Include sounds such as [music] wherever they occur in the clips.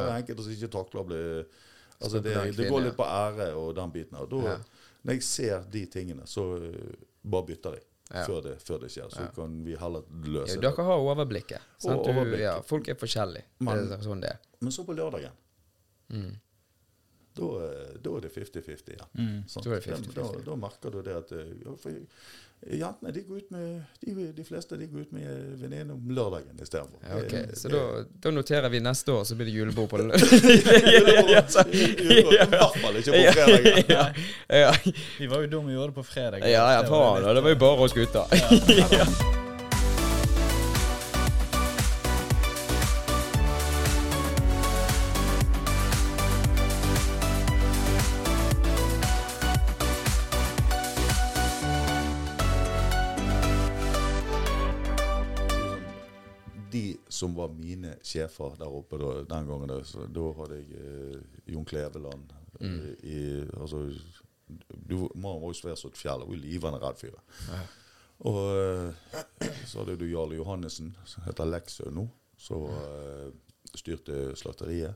har enkelte som ikke takler å bli Altså, det, det går litt på ære og den biten. Og da, når jeg ser de tingene, så uh, bare bytter jeg. Ja. Før, det, før det skjer. Så Ja. kan vi heller Ja, løse det. dere har overblikket. Sant? Du, ja, folk er forskjellige. Men, det er sånn det er. Men så på lørdagen, Mm. Da, da er det 50-50 igjen. Mm. Sant? Da 50-50. Da, da merker du det at eh, for Jentene de går ut med de, de fleste de går ut med venninne om lørdagen istedenfor. Ja, ok. Så det- da, da noterer vi neste år, så blir det julebord på [laughs] I [laughs] hvert fall ikke på fredag. ja, ja, Vi var jo dumme og gjorde det på fredag. ja, ja, Det var faen. Det var jo bare oss gutter. De sjefer der oppe da, den gangen, da, så, da hadde jeg eh, Jon Kleveland eh, Mm. i, altså, du, Mannen var jo svær som et fjell. Hun jo livende redd fyr. Ja. Og eh, så hadde du Jarle Johannessen, som heter Leksø nå, som eh, styrte slakteriet.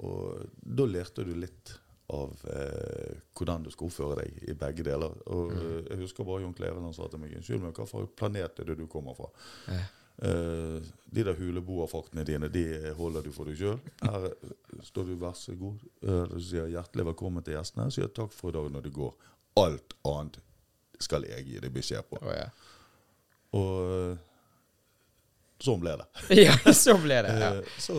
Og da lærte du litt av eh, hvordan du skal oppføre deg i begge deler. Og mm. Jeg husker bare Jon Kleveland sa til meg Unnskyld, hva for planet er det du kommer fra? Ja. Eh, de der huleboerfaktene dine, de holder du for deg sjøl. Her eh, står du, vær så god. uh, du sier hjertelig velkommen til gjestene. Sier takk for i dag når du går. Alt annet skal jeg gi deg beskjed på. Oh, ja. Og eh, sånn ble det. [laughs] ja, sånn ble det. Ja. Uh, så,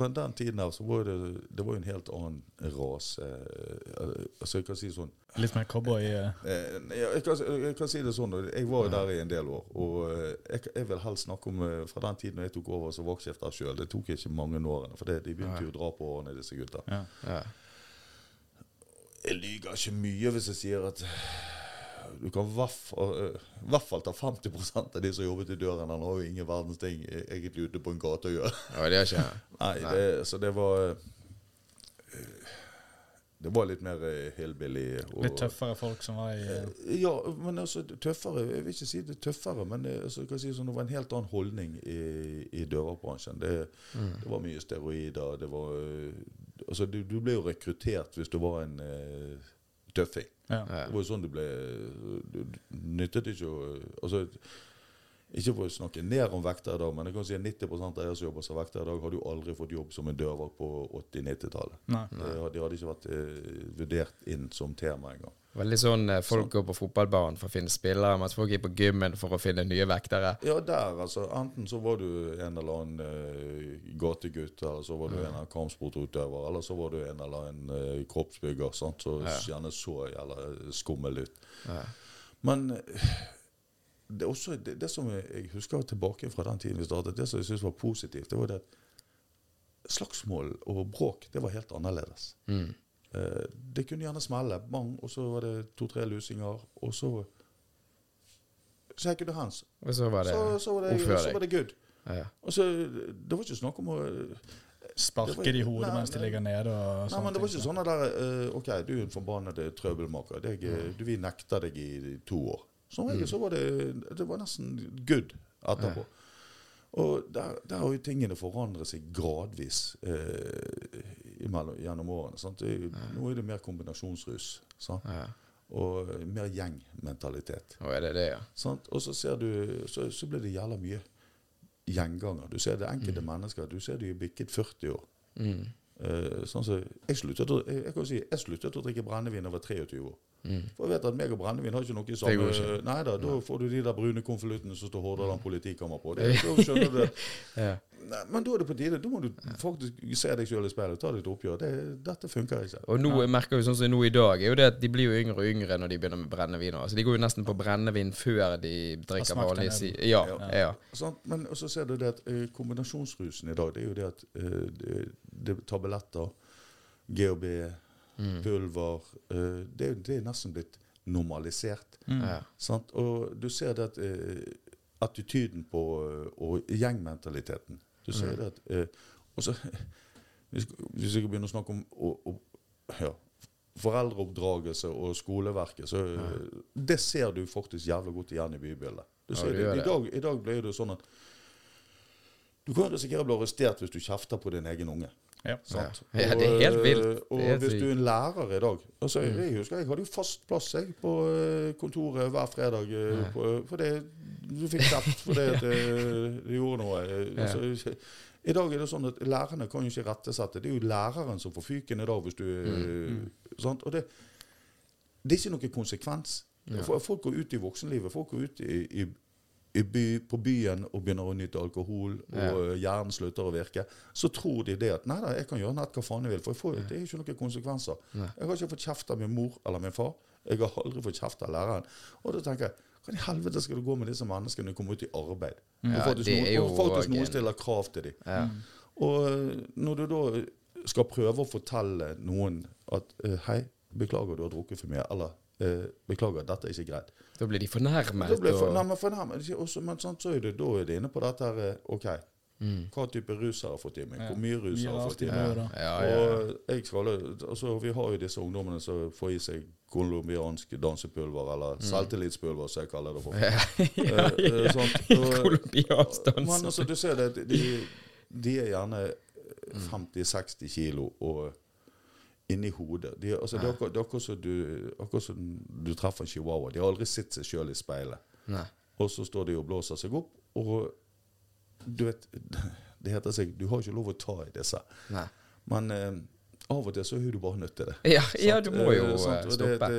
men den tiden her så var det Det var jo en helt annen rase. Eh, altså jeg kan si sånn Litt mer cowboy. eh. eh, ja, jeg, kan, jeg kan si det sånn, jeg var jo der i en del år. Og eh, jeg, jeg vil helst snakke om fra den tiden jeg tok over som vaktsjef der sjøl. Det tok ikke mange årene, for det, de begynte jo å dra på årene, disse gutta. Ja. Ja. Jeg lyver ikke mye hvis jeg sier at du kan i hvert fall, i hvert fall ta 50% av de som jobbet i døren. Han har jo ingen verdens ting egentlig ute på en gate å gjøre. Ja, det er ikke [laughs] Nei, Nei. Det, så det var Det var litt mer eh, hillbilly. og- Litt tøffere folk som var i eh, Eh, Ja, men altså tøffere Jeg vil ikke si det tøffere, men det, altså, jeg kan si sånn, det var en helt annen holdning i, i dørvaktbransjen. Det, Mm. det var mye steroider. Det var Altså, du, du ble jo rekruttert hvis du var en uh, tøffing. ja. ja. Det var jo sånn du ble Du du nyttet ikke å Altså, ikke for å snakke ned om vektere i dag, men jeg kan si at 90% av de som jobber som vektere i dag, hadde jo aldri fått jobb som en dørvakt på 80-90-tallet. De, de hadde ikke vært eh, vurdert inn som tema engang. Veldig sånn eh, folk går på fotballbanen for å finne spillere, mens folk er på gymmen for å finne nye vektere. Ja, der, altså. Enten så var du en eller annen uh, gategutt, eller så var du en eller annen kampsportutøver, eller så var du en eller annen uh, kroppsbygger sant? så Ja. gjerne så jævla skummel ut. Ja. Men eh, det, er også, det, det som jeg, husker tilbake fra den tiden vi startet, det som jeg syns var positivt, det var det at slagsmål og bråk, det var helt annerledes. Mm. Eh, det kunne gjerne smelle, bang, og så var det to-tre lusinger, og så Shake the hands. Og så var det Så, så, var det, så var det good. ja. Og så, Det var ikke snakk om å Sparke de i hodet Nei, mens de ligger nede. og Nei, men det var ikke sånn at der, uh, OK, du er en forbannet trøbbelmaker. Deg, eh, du, vi nekter deg i to år. Som regel så var det Det var nesten good etterpå. Og der, der har jo tingene forandret seg gradvis eh, imellom, gjennom årene. Er Nå er det mer kombinasjonsrus. Ja. Og mer gjengmentalitet. Og er det det, ja? Sant? Og så ser du Så, så blir det jævla mye gjenganger. Du ser det enkelte mennesker. Du ser de er bikket 40 år. Mm. Eh, sånn så jeg, sluttet jeg, jeg, si, jeg sluttet å drikke brennevin da jeg var 23 år. Mm. For jeg vet at meg og brennevin har ikke noe i går samme ikke. Nei da, da får du de der brune konvoluttene som står Hordaland politikammer på. Det, da skjønner du det. [laughs] Ja. Nei, men da er det på tide. Da må du faktisk se deg sjøl i speilet og ta ditt oppgjør. Det, dette funker ikke. Og nå jeg merker vi sånn som nå i dag, er jo det at de blir jo yngre og yngre når de begynner med brennevin. Altså, de går jo nesten på brennevin før de drikker vanlig si... Ja, Ja. ja. Sånn, Men så ser du det at eh, kombinasjonsrusen i dag, det er jo det at uh, det, det tabletter, GHB, Mm. pulver uh, det, det er nesten blitt normalisert. Mm. ja. Sant? Og du ser det at uh, attityden på eh, og gjengmentaliteten Du ser det at uh, også, [laughs] hvis, vi jeg begynner å snakke om og, og, ja, foreldreoppdragelse og skoleverket, så eh, det ser du faktisk jævlig godt igjen i bybildet. Du Ja, I, dag, I dag blir det sånn at Du kan risikere å bli arrestert hvis du kjefter på din egen unge. Ja. Ja, det er helt vilt. Og, og er hvis du er en lærer i dag altså, Jeg husker jeg hadde jo fast plass jeg, på eh, kontoret hver fredag. eh, Ja. På, for det, du fikk kjeft fordi det, det gjorde noe. eh, Ja. Altså, I dag er det sånn at lærerne kan jo ikke rettesette. Det er jo læreren som får fyken i dag. hvis du... Mm. Sant? Og det, det er ikke noe konsekvens. Ja. Folk går ut i voksenlivet. Folk går ut i, i by, på byen og begynner å nyte alkohol, og Ja. eh, hjernen slutter å virke. Så tror de det at nei da, jeg kan gjøre nett hva faen jeg vil. For jeg får, det er ikke noen konsekvenser. Nei. Jeg har ikke fått kjeft av min mor eller min far. Jeg har aldri fått kjeft av læreren. Og da tenker jeg hvordan i helvete skal det gå med disse menneskene når de kommer ut i arbeid? Ja, og faktisk noen, og faktisk noen stiller krav til dem. Ja. Og eh, når du da skal prøve å fortelle noen at eh, hei, beklager du har drukket for mye, eller eh, beklager, dette er ikke greit. Da blir de fornærmet. Da blir for, nei, men fornærmet. Også, men sånn, så er det, da er det inne på dette her eh, OK, Mm. hva type rus har jeg fått i meg? Hvor mye rus har jeg fått i meg? Ja, ja, ja. Og skal, altså, vi har jo disse ungdommene som får i seg colombiansk dansepulver, eller selvtillitspulver, som jeg kaller det for. Mm. [laughs] Ja, ja, Eh, eh, ja. sant, [laughs] Men altså, du ser det, de, de er gjerne Mm. 50-60 kilo og inni hodet. De, altså, det er akkurat, som du, akkurat du treffer en chihuahua. De har aldri sett seg sjøl i speilet. Nei. Og så står de og blåser seg opp, og du vet [laughs] Det heter seg Du har ikke lov å ta i disse. Nei. Men eh, av og til så er du bare nødt til det. [laughs] Ja, ja, du må jo Eh? Stoppe.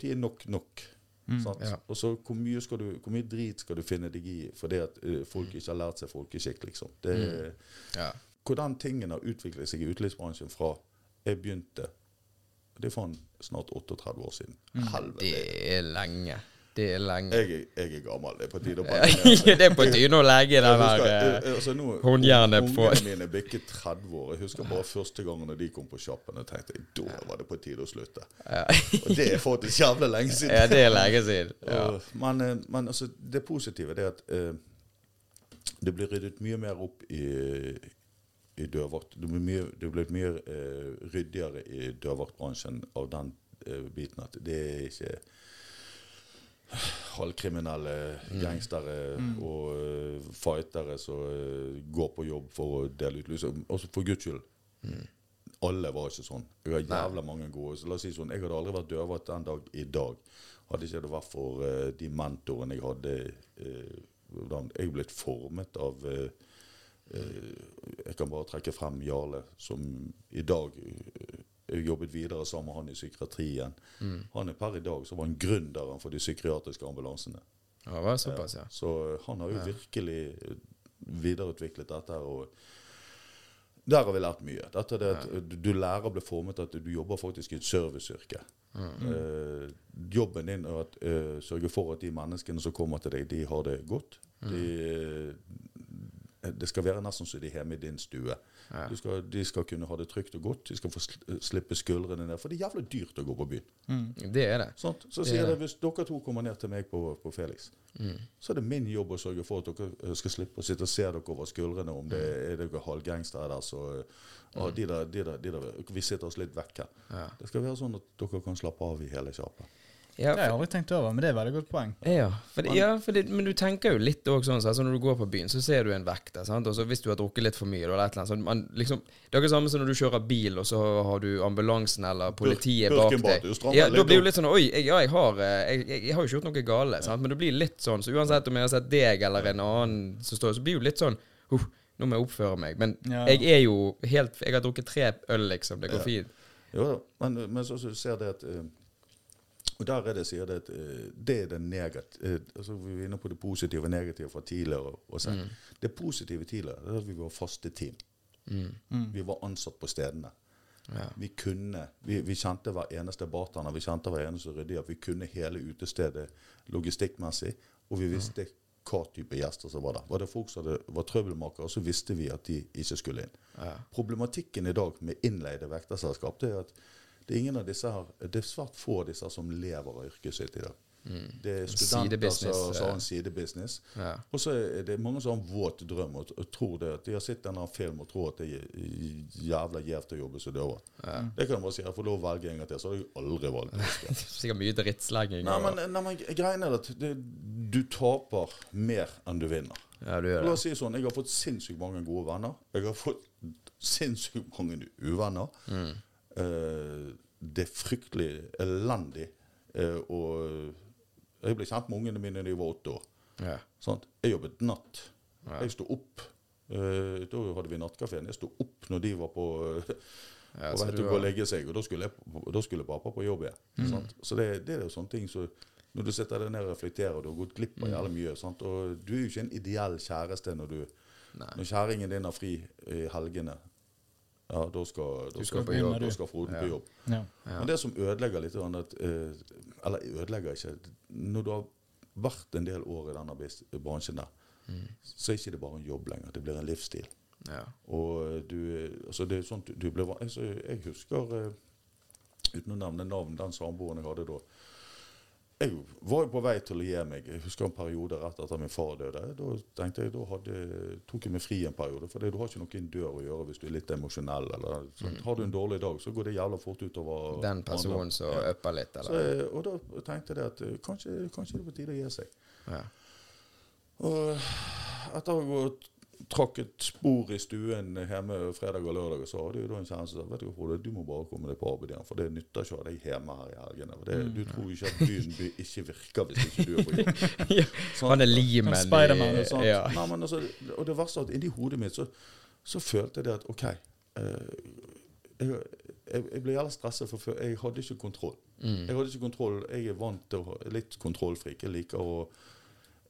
Tid er nok nok? Mm, Ja. Og så hvor mye, du, hvor mye drit skal du finne deg i fordi at eh, folk ikke har lært seg folkeskikk, liksom. Det, Ja. Hvordan tingene har utviklet seg i utelivsbransjen fra jeg begynte Det er for snart 38 år siden. Helvete. Det er lenge. Det er lenge. Jeg, jeg er gammel. Det er på tide å [laughs] bare det er på tide å legge den der eh, altså håndjernet på- Ungene mine bikket 30 år. Jeg husker bare første gangen de kom på sjappen. Jeg tenkte da var det på tide å slutte. Og det er faktisk jævlig lenge siden. ja, det er lenge siden. Ja. Men, eh, men altså, det positive er at eh, det blir ryddet mye mer opp i, i dørvakt. Det blir, mye, det blir mye eh, ryddigere i dørvaktbransjen av den eh, biten at det er ikke halvkriminelle gangstere og uh, fightere som uh, går på jobb for å dele ut lys. Altså for guds skyld. Alle var ikke sånn. Jeg har jævla mange gode. Så la oss si sånn, Jeg hadde aldri vært dørvakt den dag i dag. Hadde ikke det vært for uh, de mentorene jeg hadde Jeg blitt formet av eh, Jeg kan bare trekke frem Jarle, som i dag eh, Jeg jobbet videre sammen med han i psykiatrien. Han er per i dag så var han gründeren for de psykiatriske ambulansene. Ja, var såpass, ja. Så eh, han har jo virkelig eh, videreutviklet dette. her, og Der har vi lært mye. Dette er det at du, du lærer å bli formet at du jobber faktisk i et serviceyrke. Eh, jobben din er å eh, sørge for at de menneskene som kommer til deg, de har det godt. De, eh, det skal være nesten som de er hjemme i din stue. Ja. Du skal, de skal kunne ha det trygt og godt. De skal få sl slippe skuldrene ned. For det er jævlig dyrt å gå på byen. Det er det. Sånt? Så Det sier er jeg hvis dere to kommer ned til meg på, på Felix, så er det min jobb å sørge for at dere eh, skal slippe å sitte og se dere over skuldrene om det er dere halvgangstere der. Så ah, de der, de der, de der, vi sitter oss litt vekk her. Ja. Det skal være sånn at dere kan slappe av i hele kjapet. Ja, Det har jeg aldri tenkt over, men det er et veldig godt poeng. Ja, for det, ja for det, men du tenker jo litt òg sånn, altså når du går på byen, så ser du en vekter. sant? Og så hvis du har drukket litt for mye, eller et eller annet, så man liksom, Det er ikke samme som når du kjører bil, og så har du ambulansen eller politiet bak deg. Ja, Da blir du det litt sånn Oi, jeg, ja, jeg har, eh, jeg, jeg, jeg har jo ikke gjort noe gale, sant? men det blir litt sånn. Så uansett om jeg har sett deg eller en annen som står, så blir det litt sånn uh, Nå må jeg oppføre meg. Men Ja. jeg er jo helt Jeg har drukket tre øl, liksom. Det går Ja. fint. Jo da, men, men så, så ser det at eh, Og der er det sier det at eh, det er det negative altså Vi er inne på det positive og negative fra tidligere. Også. Mm. Det positive tidligere det er at vi var faste team. Vi var ansatt på stedene. Ja. Vi kunne, vi, vi kjente hver eneste bartender, vi kjente hver eneste ryddig, vi kunne hele utestedet logistikkmessig, og vi visste hva type gjester som var der. Var det folk som var trøbbelmakere, så visste vi at de ikke skulle inn. Ja. Problematikken i dag med innleide vekterselskap det er at det er ingen av disse her, det er svært få av disse som lever av yrket sitt i dag. Det er studenter som har en sidebusiness. Ja. Og så er det mange som har en våt drøm og, og tror det at de har sett denne film og tror at det er jævla gjevt å jobbe som døver. Det kan jeg bare si. Jeg får lov å velge en gang til, så har jeg aldri valgt det. [laughs] Sikkert mye drittslenging. Nei, men, nei, men greien er at det, du taper mer enn du vinner. ja, du La oss si sånn, Jeg har fått sinnssykt mange gode venner. Jeg har fått sinnssykt mange uvenner. Mm. Eh, det er fryktelig elendig. Eh, og jeg ble kjent med ungene mine da jeg var åtte år. Ja. Sant? Jeg jobbet natt. Ja. Jeg sto opp. Eh, da hadde vi nattkafeen. Jeg sto opp når de var på Ja, og du du gå legge seg, og da skulle, jeg, da skulle pappa på jobb igjen. Sant? Så det, det er jo sånne ting så Når du sitter der nede og reflekterer, du har gått glipp av jævlig mye. Sant? Og du er jo ikke en ideell kjæreste når du Nei. Når kjæringen din har fri i helgene. Ja, da skal, da skal, jobb. Da skal Frode Ja. på jobb. Ja. Ja. Men det som ødelegger litt at, eh, Eller ødelegger ikke Når du har vært en del år i denne bransjen der, så er ikke det bare en jobb lenger. Det blir en livsstil. Ja. Og du altså det er sånt, du ble, altså Jeg husker, eh, uten å nevne navn, den samboeren jeg hadde da. Jeg var jo på vei til å gi meg. Jeg husker en periode rett etter min far døde. Da tenkte jeg, da hadde, tok jeg meg fri en periode. For du har ikke noe dør å gjøre hvis du er litt emosjonell. Eller, mm. Har du en dårlig dag, så går det jævla fort utover Den personen som Ja. upper litt, eller? Så, og da tenkte jeg at eh, kanskje, kanskje det er på tide å gi seg. Ja. Og etter å ha gått trakk et spor i stuen hjemme fredag og lørdag, og så hadde jo da en kjæreste som sa vet du, Frode, du må bare komme deg på arbeid igjen, for det nytter ikke å ha deg hjemme her i helgene. For det, du tror ikke at byen by ikke virker hvis ikke du er på jobb. [laughs] Ja, Sant? Han er limen Han Spiderman, ja. Nei, men altså, og det verste er at inni hodet mitt så, så følte jeg det at OK uh, jeg, jeg, jeg ble jævlig stresset, for før- jeg hadde ikke kontroll. Mm. Jeg hadde ikke kontroll. Jeg er vant til å ha litt kontrollfrik. Jeg liker å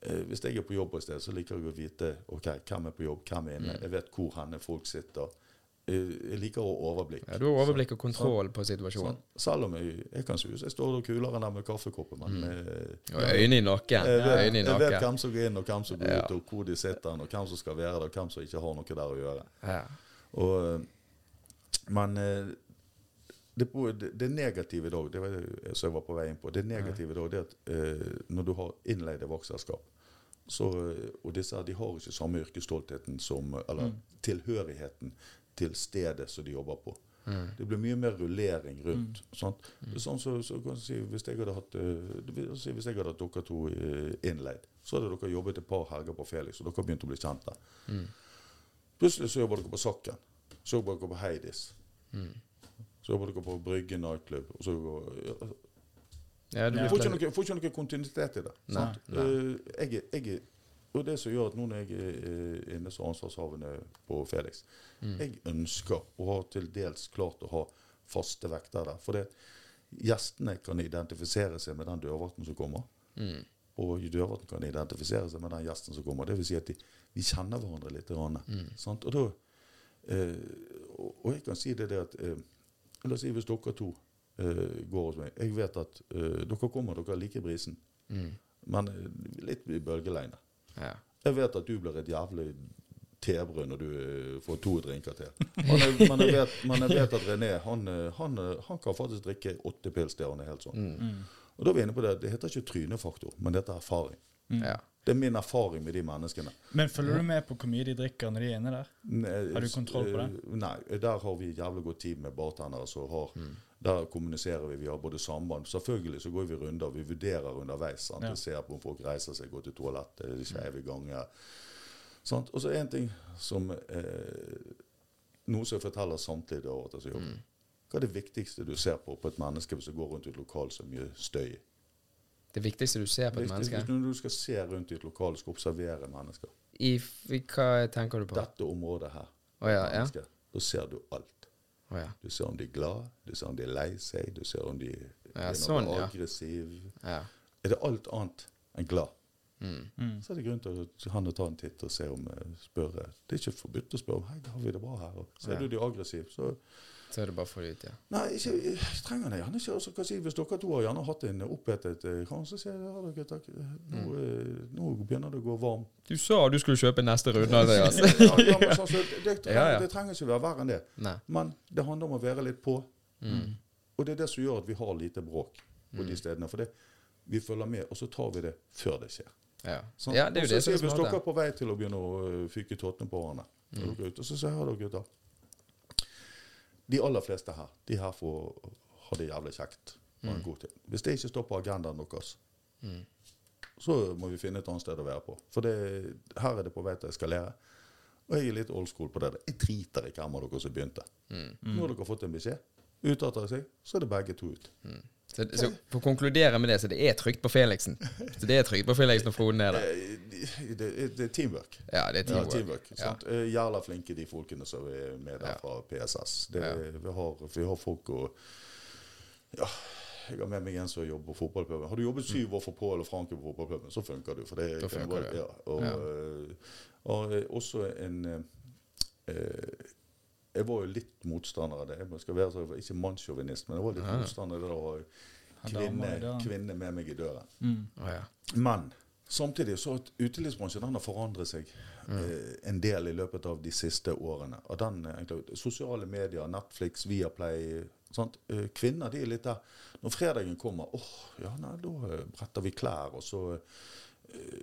Hvis jeg er på jobb et sted, så liker jeg å vite ok, hvem er på jobb, hvem er Mm. inne. Jeg vet hvor henne folk sitter. Eh, jeg liker å ha overblikk. ja, Du har overblikk og kontroll på situasjonen. Så, Selv om jeg, jeg kan suse. Jeg står og kulere der med kaffekoppen, men eh, Og øynene i nakken. jeg, vet, jeg vet hvem som går inn, og hvem som går Ja. ut, og hvor de sitter, og hvem som skal være der, og hvem som ikke har noe der å gjøre. Ja. Og, eh, men eh, det, det, negative da, det var det som jeg var på vei inn på, det negative da, det er at eh, når du har innleide vaktselskap, så, eh, og disse de har ikke samme yrkesstoltheten som, eller tilhørigheten til stedet som de jobber på. Det blir mye mer rullering rundt. Er Sånn så, så si, hvis jeg hadde hatt eh, hvis jeg hadde hatt dere to eh, innleid, så hadde dere jobbet et par helger på Felix, og dere begynte å bli kjent der. Plutselig så jobber dere på Sakken. Så jobber dere på Heidis. Så jobber dere på Brygge nightclub. Og så går, ja, Ja, du får, ikke noe, får ikke noe kontinuitet i det. Nei, sant? Eh, jeg, jeg, og det som gjør at nå når jeg er eh, inne som ansvarshavende på Felix, jeg ønsker å ha til dels klart å ha faste vekter der. For det, gjestene kan identifisere seg med den dørvakten som kommer. Mm. Og dørvakten kan identifisere seg med den gjesten som kommer. Det vil si at de, vi kjenner hverandre litt. grann, Sant? Og, da, eh, og, og jeg kan si det, det at eh, La oss si hvis dere to uh, går hos meg. Jeg vet at uh, dere kommer, dere liker brisen. Mm. Men eh, litt i bølgelengde. Ja. Jeg vet at du blir et jævlig tebrød når du får to drinker til. [laughs] Men jeg, men jeg, vet, men jeg vet at René han, han, han kan faktisk drikke åtte pils til han er helt sånn. Og da er vi inne på Det det heter ikke trynefaktor, men det heter erfaring. ja. Det er min erfaring med de menneskene. Men følger du med på hvor mye de drikker når de er inne der? Nei, Har du kontroll på det? eh, Nei, der har vi jævlig godt tid med bartendere som har Der kommuniserer vi. Vi har både samband Selvfølgelig så går vi runder. Vi vurderer underveis. Sant? Ja. Vi ser på om folk reiser seg, går til toalettet, de skeive ganger. Sant? Og så en ting som eh, Noe som jeg forteller som jobber. Hva er det viktigste du ser på på et menneske som går rundt i et lokal som mye støy? Det viktigste du ser på et menneske? Hvis du skal se rundt i et lokal og skal observere mennesker I, i hva tenker du på? Dette området her, ja, ja. da ser du alt. Oh, ja. Du ser om de er glad, du ser om de er lei seg, du ser om de Ja, er sånn, noe ja. aggressiv. ja. Er det alt annet enn glad, Mm. så er det grunn til å han ta en titt og se om eh, spørre. Det er ikke forbudt å spørre om hei, har vi det bra her. Og ser Ja. du de er aggressive, så Så er det bare for ut, ja. Nei, ikke, jeg trenger det gjerne ikke. Altså, hva sier, hvis dere to har gjerne hatt en opphetet eh, kran, så sier jeg ja, dere, takk. Nå, Mm. eh, nå begynner det å gå varmt. Du sa du skulle kjøpe neste runde, Andreas. ja, ja, men, altså, [laughs] det, trenger, Ja, ja. det trenger ikke være verre enn det. Nei. Men det handler om å være litt på. Mm. Og det er det som gjør at vi har lite bråk på de stedene. For det, vi følger med, og så tar vi det før det skjer. Ja. Sant? ja, det er jo det som er Hvis dere er på vei til å begynne å fyke tottene på hverandre, så er dere ute, så sier jeg da, gutter De aller fleste her, de her får ha det jævlig kjekt og en god tid. Hvis det ikke står på agendaen deres, så må vi finne et annet sted å være på. For det, her er det på vei til å eskalere. Og jeg er litt old school på det. Jeg driter ikke hvem av dere som begynte. Nå har dere fått en beskjed. Uttaler seg, så er det begge to ut. Så, så for å konkludere med det, så det er trygt på Felixen. Så det er trygt på Felixen når Frode er der. Eh, Det, det, er teamwork. Ja, det er Ja, teamwork. teamwork Ja. sant? Eh, Jævla flinke de folkene som er med der fra PSS. Det, vi, har, vi har folk og Ja, jeg har med meg en som jobber på fotballpuben. Har du jobbet syv år for Pål og Franke på fotballpuben, så funker du. For det Mm. Da funker det. Ja, og, Ja. eh, og eh, også en eh, Jeg var jo litt motstander av det. Jeg skal være så, ikke mannssjåvinist, men jeg var litt Ja. motstander av det å ha kvinne, kvinne med meg i døren. Mm. Oh, ja. Men samtidig så at utelivsbransjen den har forandret seg eh, en del i løpet av de siste årene. Og den, eh, egentlig, Sosiale medier, Netflix, Viaplay sant? Eh, Kvinner de er litt der Når fredagen kommer, åh, ja, nei, da eh, bretter vi klær, og så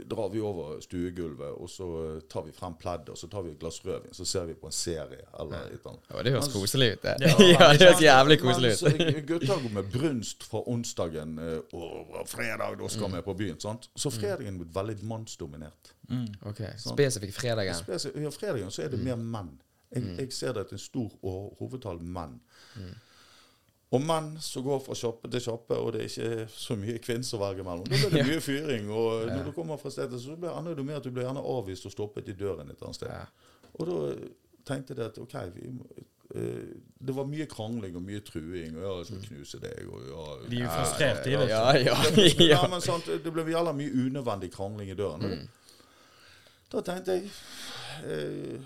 drar vi over stuegulvet, og så eh, tar vi frem pleddet, og så tar vi et glass rødvin, så ser vi på en serie eller et eller annet. Ja, det høres koselig ut, det. Ja, [laughs] Ja, det høres jævlig koselig ut. Mens gutter går med brunst fra onsdagen eh, og fredag, da skal vi på byen. sant? Så fredagen er veldig mannsdominert. Mm. Ok, Spesifikt fredagen. Spesif Ja, fredagen så er det mer menn. Jeg, jeg ser det at en stor hovedtall menn. Og menn som går fra shoppe til shoppe, og det er ikke så mye velge mellom. Da blir [laughs] det mye fyring. Og når du kommer fra stedet, så blir ender det med at du blir gjerne avvist og stoppet i døren et annet sted. Og da tenkte jeg at OK, vi, må- eh, det var mye krangling og mye truing. Og ja, jeg skal knuse deg, og ja De er jo frustrerte, de, vet du. [laughs] Ja, ja, ja, ja. men sant, Det ble jævla mye unødvendig krangling i døren. Da tenkte jeg, eh,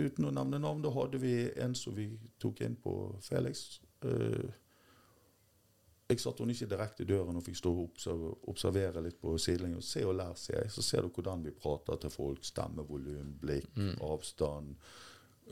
uten å nevne navn, da hadde vi en som vi tok inn på Felix. Eh, jeg satte henne ikke direkte i døren og fikk stå og observ- observere litt på sidelinjen. Se og lær, sier jeg. Så ser du hvordan vi prater til folk. Stemmevolum, blikk, avstand.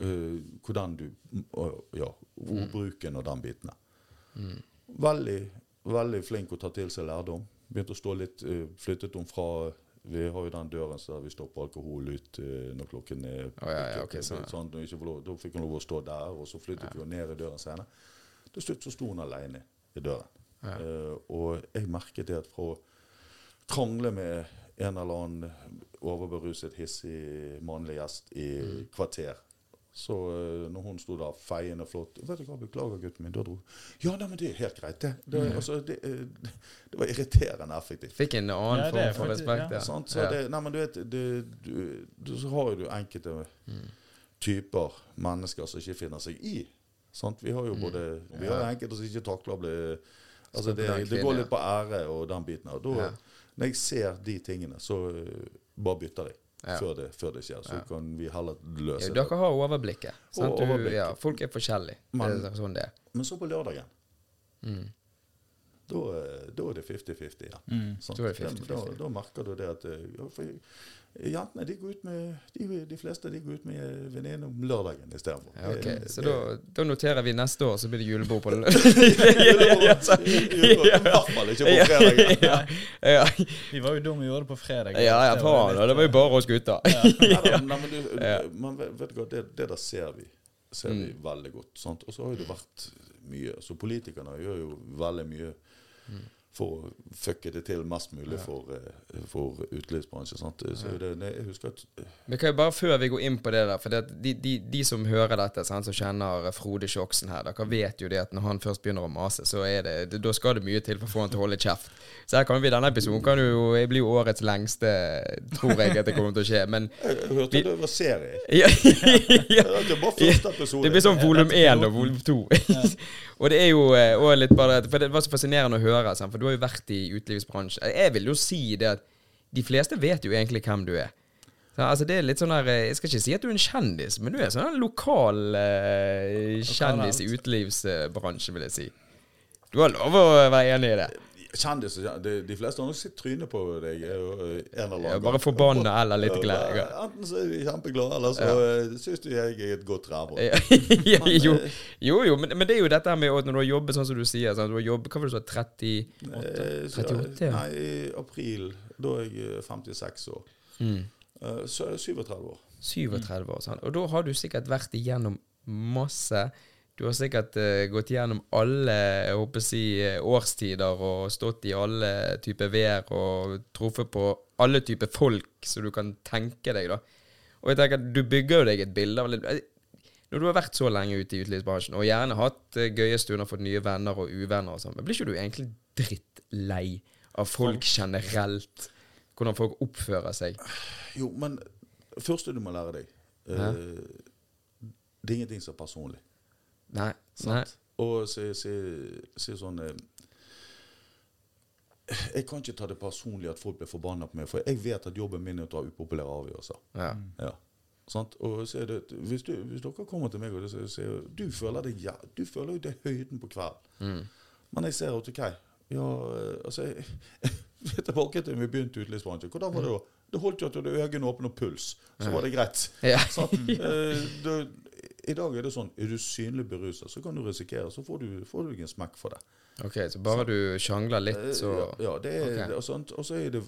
Uh, hvordan du uh, Ja, ordbruken og den biten. der. Veldig, veldig flink å ta til seg lærdom. Begynte å stå litt uh, Flyttet hun fra Vi har jo den døren så der vi stopper alkohol ut når klokken er oh, ja, ja, okay, sånn, ja. sånn, Da fikk hun lov å stå der, og så flyttet vi jo ned i døren senere. Til slutt så sto hun alene i døren. Ja. Uh, og jeg merket det at fra å krangle med en eller annen overberuset, hissig mannlig gjest i Mm. kvarter så eh, når hun sto der feiende flott vet du hva, 'Beklager, gutten min.' Da dro Ja, nei, men det er helt greit, det. Det, Mm. altså, det, eh, det var irriterende effektivt. Fikk en annen Ja, form for respekt, ja. Sant? Så Ja. det, nei, men du vet, det, du, du, så har jo du enkelte typer mennesker som ikke finner seg i. Sant? Vi har jo både Vi har enkelte som ikke takler å bli Altså det, det går litt på ære og den biten. Og da, Når jeg ser de tingene, så uh, bare bytter jeg. Ja. Før, det, før det skjer. Så Ja. kan vi heller Ja, løse det. dere har overblikket. Sant? Du, ja, folk er forskjellige. Men- det er sånn det er. Men så på lørdagen, Mm. da, eh, da er det 50-50 igjen. Mm. Da 50-50. Da, da merker du det at ja, for de går ut med de, de fleste de går ut med venninne om lørdagen istedenfor. Ja, okay. Så da, da noterer vi neste år, så blir det julebord på [laughs] [laughs] I hvert fall ikke på fredag. [laughs] ja, ja, Vi var jo dumme og gjorde det på fredag. ja, ja, Det var faen. litt, Det var jo bare oss gutter. ja. nei, men du, Ja. men vet, du det, det der ser vi. Ser vi Mm. veldig godt. Og så har jo det vært mye. Så politikerne gjør jo veldig mye Mm. For å fucke det til mest mulig for, eh, for utelivsbransjen. Sant? Så det, det, jeg husker at Vi kan jo bare Før vi går inn på det der For det de, de, de som hører dette, sant, som kjenner Frode Sjoksen her, dere vet jo det at når han først begynner å mase, så er det, det da skal det mye til for å få han til å holde kjeft. Så her kan vi denne episoden kan jo jeg blir jo årets lengste, tror jeg at det kommer til å skje. Men [laughs] Jeg hørte Vi- det var serie. [laughs] ja, ja, Det var første episode. Det blir sånn volum én og volum to. [laughs] og det er jo eh, litt bare For det var så fascinerende å høre, sant? for du har jo vært i utelivsbransjen. Jeg vil jo si det at de fleste vet jo egentlig hvem du er. Så, altså det er litt sånn eh, Jeg skal ikke si at du er en kjendis, men du er sånn en lokal eh, kjendis i utelivsbransjen, vil jeg si. Du har lov å være enig i det. Kjendiser de, de fleste har nok sett trynet på deg eh, en eller annen bare forbanna eller litt glad. Enten så er de kjempeglade, eller så ja. syns de jeg er et godt rævhold. [laughs] Jo, eh, jo, jo men, men det er jo dette med at når du har jobbet sånn som du sier sånn, du har jobbet, Hva var det du sa? 30 Eh, 38, ja. Nei, i april. Da er jeg eh, 56 år. mm, Eh, Så er jeg 37 år. 37 år. sant. Og da har du sikkert vært igjennom masse. Du har sikkert uh, gått gjennom alle jeg håper si, eh, årstider og stått i alle typer vær og truffet på alle typer folk som du kan tenke deg. da. Og jeg tenker at Du bygger jo deg et bilde av eh, Når du har vært så lenge ute i utelivsbransjen og gjerne hatt uh, gøye stunder, fått nye venner og uvenner og sånn, men blir ikke du egentlig drittlei av folk generelt? Hvordan folk oppfører seg? Jo, men første du må lære deg uh, Det er ingenting som er personlig. Nei. nei. Og si, si, si sånn eh, Jeg kan ikke ta det personlig at folk blir forbanna på meg, for jeg vet at jobben min er å ta upopulære avgjørelser. Ja. Ja. Sant? Og så er det, hvis, du, hvis dere kommer til meg og sier du føler deg, ja, du føler jo det høyden på kvelden, Mm. men jeg ser at OK ja, eh, altså, [laughs] jeg, tilbake til vi begynte i utelivsbransjen. Hvordan var det da? Det holdt jo at du hadde øynene åpne og puls, så var det greit. Ja. Sant? [laughs] Eh, det, I dag er det sånn er du synlig beruset, så kan du risikere, så får du, får du en smekk for det. Ok, så bare du sjangler litt, Eh, så Ja, ja det er, okay. og, sånt, og så er det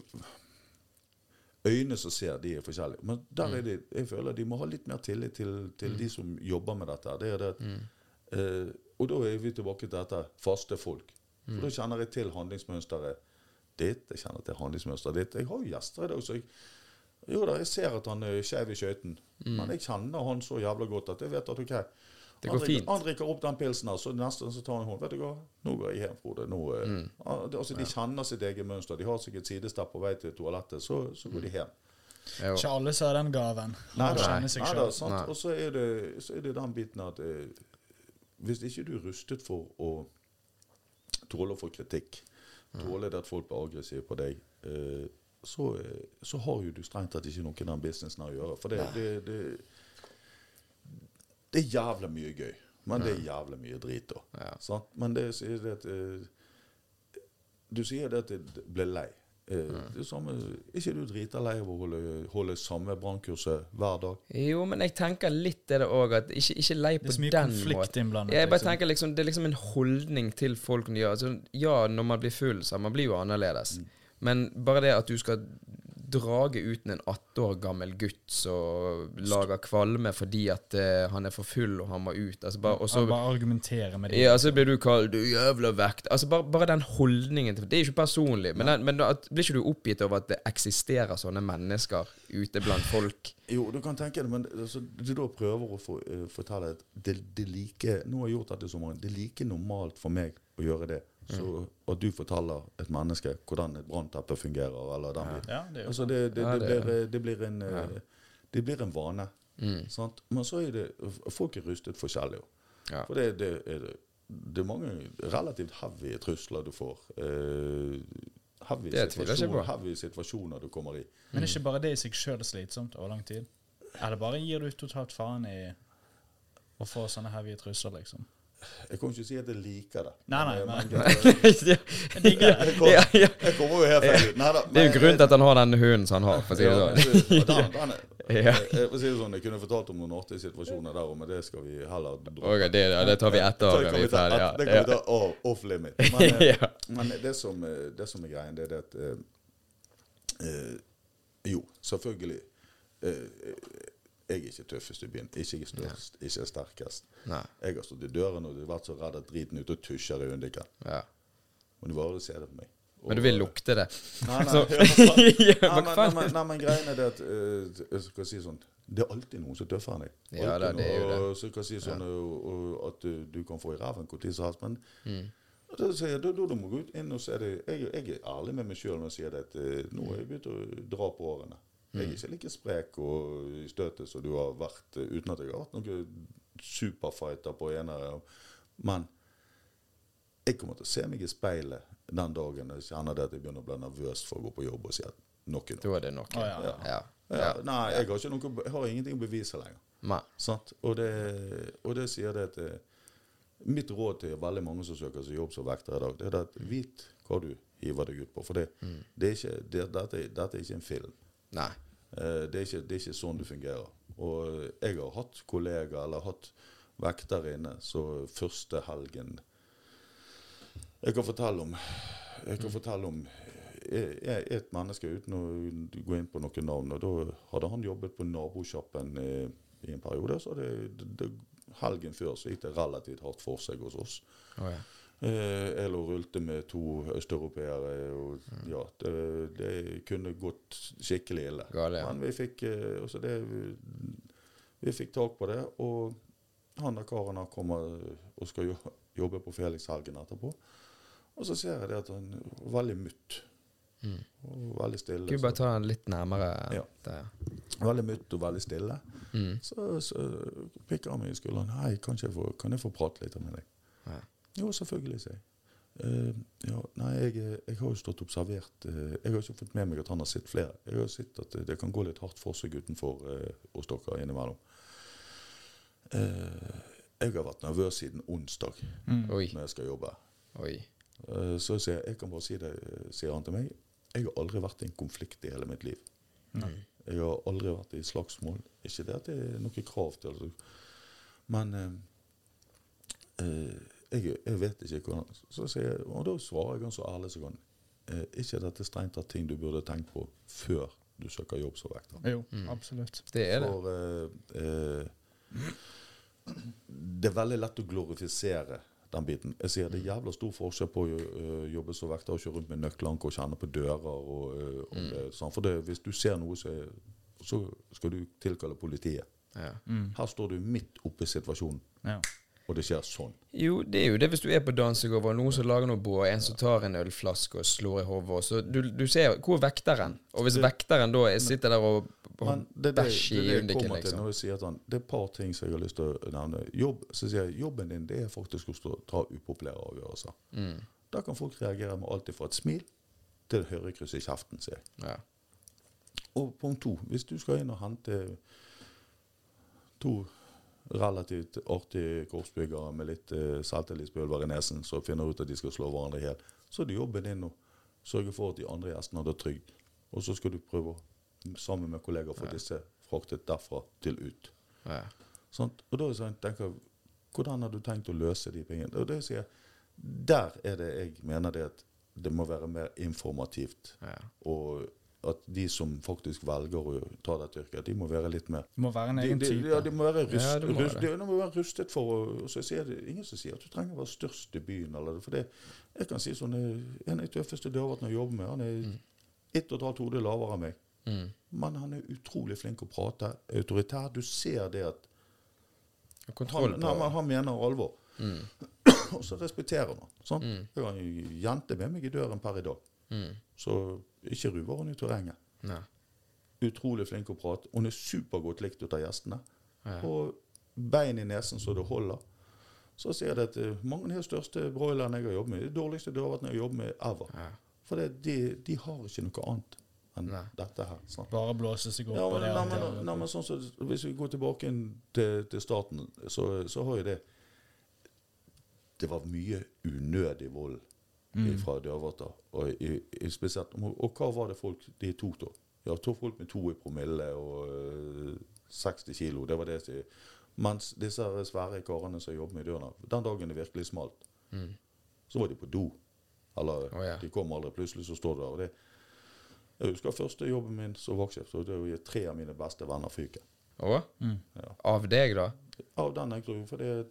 Øynene som ser, de er forskjellige. Men der Mm. er det, jeg føler de må ha litt mer tillit til, til de som jobber med dette. Det det, Mm. eh, og da er vi tilbake til dette faste folk. Mm. For da kjenner jeg til handlingsmønsteret ditt. Jeg kjenner til handlingsmønsteret ditt. Jeg har jo gjester i dag, så jeg jo da, jeg ser at han er skeiv i skøyten, men jeg kjenner han så jævla godt at jeg vet at OK. Mm. Det han går drikker- fint. Han drikker opp den pilsen så neste så tar han hånd. Vet du hva, nå går jeg hjem, Frode. Nå, eh, Mm. altså, de kjenner sitt eget mønster. De har sikkert et sidestepp på vei til toalettet, så, så går de hjem. jo. Ikke alle som har den gaven. Nei, nei, seg nei, da, sant? Nei. Og så er, det, så er det den biten at eh, hvis ikke du er rustet for å tåle å få kritikk, tåle det at folk blir aggressive på deg, eh, så, eh, så har jo du strengt tatt ikke noe i den businessen å gjøre. For det, det, det, det er jævla mye gøy, men det er jævla mye drit òg. Ja. Men det sier det at eh, Du sier det at du ble lei. Eh, det samme, ikke du driter lei av å holde, holde samme brannkurset hver dag? Jo, men jeg tenker litt det òg, at ikke, ikke lei Det på er så mye den konflikt måten. innblandet. Jeg bare liksom. tenker liksom, Det er liksom en holdning til folk når altså, Ja, når man blir full, så man blir jo annerledes. Mm. Men bare det at du skal drage uten en 18 år gammel gutt som lager kvalme fordi at uh, han er for full og han må ut altså bare, og så, Han bare argumenterer med det. ja, så blir du kalt 'du jævla vekt'. Altså bare, bare den holdningen til Det er ikke personlig, men, den, men at, blir ikke du oppgitt over at det eksisterer sånne mennesker ute blant folk? Jo, du kan tenke det, men altså, du da prøver å få, eh, fortelle at det, det like Nå har jeg gjort dette i sommeren. Det er like normalt for meg å gjøre det. Så at du forteller et menneske hvordan et brannteppe fungerer, eller den biten. Ja, det Altså det, det, blir, det, blir en, eh, det blir en vane. Mm. Sant? Men så er det Folk er rustet forskjellig. Ja. For det, det, er, det, er mange relativt heavy trusler du får. Uh, heavy, situasjoner, heavy situasjoner du kommer i. Men er ikke bare det i seg sjøl slitsomt over lang tid? Eller bare gir du totalt faen i å få sånne heavy trusler, liksom? Jeg kan ikke si at jeg liker det. Nei, nei, nei. Jeg det. Jeg kom- ja, ja. jeg kommer jo helt feil ut. Det er jo grunnen til at han har den hunden som han har, for å si det sånn. Jeg, jeg, får si det sånn, jeg kunne fortalt om noen artige situasjoner der, men det skal vi heller droppe. Ok, det, ja, det tar vi etter Så kan Vi er ta- ferdig, Det kan vi ta off, off limit. [laughs] Men, eh, Ja. men det, som, eh, det som er greien, det er det at eh, eh, Jo, selvfølgelig. eh, jeg er ikke tøffest i byen. Ikke jeg er størst, ikke jeg er sterkest. Nei. Jeg har stått i døren og vært så redd at driten ute og tusjer i Undiken. Ja. Men du bare ser det på meg. Men du vil lukte det? Nei, nei, [laughs] [laughs] ja, [laughs] Ja, nei, men, nei, men, nei, men greien er det at uh, jeg skal si sånn Det er alltid noen som er tøffere enn deg. Ja, det er jo det. og Så jeg kan si sånn og, og at du, du kan få i ræven når som helst. Men Mm. da jeg, da, da, da må du gå inn og se det. Jeg, jeg er ærlig med meg sjøl når jeg sier det at eh, nå har jeg begynt å dra på årene. Jeg Mm. er ikke like sprek og i støtet som du har vært, eh, uten at jeg har vært noen superfighter på enere. Men jeg kommer til å se meg i speilet den dagen jeg kjenner det at jeg begynner å bli nervøs for å gå på jobb og si at nok er nok. Da er det nok. Ja. Ja. Ja, Ja. Nei, jeg har, ikke noe, jeg har ingenting å bevise lenger. Sant? Og, det, og det sier det at eh, Mitt råd til veldig mange som søker seg jobb som vekter i dag, det er at vit hva du hiver deg ut på. For det, det er ikke, det, dette, dette er ikke en film. Nei. Eh, Det er, ikke, det er ikke sånn det fungerer. Og jeg har hatt kollegaer eller hatt vektere inne så første helgen Jeg kan fortelle om kan fortelle om eh, eh, et menneske uten å gå inn på noen navn. og Da hadde han jobbet på nabosjappen i, i en periode. Så det, det, det, helgen før så gikk det relativt hardt for seg hos oss. Oh, ja. Eh, lå rulte med to østeuropeere, og ja, det, det kunne gått skikkelig ille. Gale, ja. Men vi fikk, eh, altså det, vi fikk tak på det, og han der karen her kommer og skal jo- jobbe på Felix-helgen etterpå. Og så ser jeg det at han er veldig mutt. Og veldig stille. Kan vi bare ta den litt nærmere Ja. der? veldig mutt og veldig stille. Mm. Så, så pikker han meg i skulderen. Hei, kan, jeg få, kan jeg få prate litt med deg? Ja. Jo, selvfølgelig, sier jeg. Uh, ja, nei, jeg, jeg har jo stått observert uh, Jeg har ikke fått med meg at han har sett flere. Jeg har sett at det, det kan gå litt hardt for seg utenfor uh, hos dere innimellom. Eh, jeg har vært nervøs siden onsdag mm. når jeg skal jobbe. Eh, så jeg, jeg kan bare si det, eh, sier han til meg. Jeg har aldri vært i en konflikt i hele mitt liv. Jeg har aldri vært i slagsmål. Ikke det at det er noe krav til altså. Men eh, eh, jeg, jeg vet ikke hvordan så sier jeg, Og da svarer jeg ganske ærlig som kan. Eh, ikke dette strengt tatt ting du burde tenkt på før du søker jobb som vekter. Jo, absolutt. Det er det. For eh, eh, det er veldig lett å glorifisere den biten. Jeg sier Det er jævla stor forskjell på å uh, jobbe som vekter og kjøre rundt med nøkkelanker og kjenne på dører. Og, øh, om det, er sånn. For det, hvis du ser noe, så, så skal du tilkalle politiet. Ja. Her står du midt oppe i situasjonen, Ja. Og det skjer sånn. Jo, det er jo det hvis du er på dansegulvet, og noen som lager noe bål, en som tar en ølflaske og slår i hodet. Så du, du ser hvor er vekteren? Og hvis vekteren da er- sitter der og, og bæsjer det er det, det, i det undiken, liksom. når jeg sier sånn, det er et par ting som jeg har lyst til å nevne. Jobb, så sier jeg, jobben din det er faktisk å stå, ta upopulære avgjørelser. Mm. Da kan folk reagere med alt fra et smil til høyrekryss i kjeften, sier jeg. Ja. Og punkt to, hvis du skal inn og hente to relativt artige korpsbyggere med litt uh, selvtillitspulver i nesen som finner ut at de skal slå hverandre i hjel, så er det jobben din å sørge for at de andre gjestene har det trygt. Og så skal du prøve, sammen med kollegaer, få disse fraktet derfra til ut. Ja. Sant? Og da sånn, tenker jeg, hvordan har du tenkt å løse de pengene? Og det sier jeg, der er det jeg mener det at det må være mer informativt. Ja. Og at de som faktisk velger å ta dette yrket, de må være litt mer Det må være en egen de, type. ja, de må være, rust, Ja, det må rust, det. de, de må være rustet for å så jeg sier det, Ingen som sier at du trenger å være størst i byen. Eller, for det, jeg kan si sånn eh, En av de tøffeste dørvaktene jeg jobber med, han er ett og et halvt hode lavere enn meg. Mm. Men han er utrolig flink å prate. Autoritær. Du ser det at Kontroll han, på han, han mener alvor. Mm. [clears throat] og så respekterer han. Sånn? Jeg har en jente med meg i døren per i dag. Mm. Så ikke ruver hun i terrenget. Nei. Utrolig flink å prate. Hun er supergodt likt ut av gjestene. Ja. Og bein i nesen så det holder. Så sier jeg at eh, mange av de største broilerne jeg har jobbet med, de dårligste dørvaktene jeg har jobbet med ever. Ja. For de, de har ikke noe annet enn Nei. dette her. Sant? Bare blåse seg opp Ja, men, det nei, det. men, nei, men sånn så, Hvis vi går tilbake til, til starten, så, så har jo det Det var mye unødig vold fra dørvakter. Og, i, i spesielt, og, hva var det folk de tok, da? Ja, tok folk med to i promille og øh, 60 kilo. Det var det som Mens disse svære karene som jobber med dørene, den dagen det virkelig smalt, så var de på do. Eller oh, ja. de kom aldri. Plutselig så står du der. og det jeg husker første jobben min som vaktsjef. så Det var tre av mine beste venner fyken. mm. Ja. Av deg, da? Av den grunn. for det,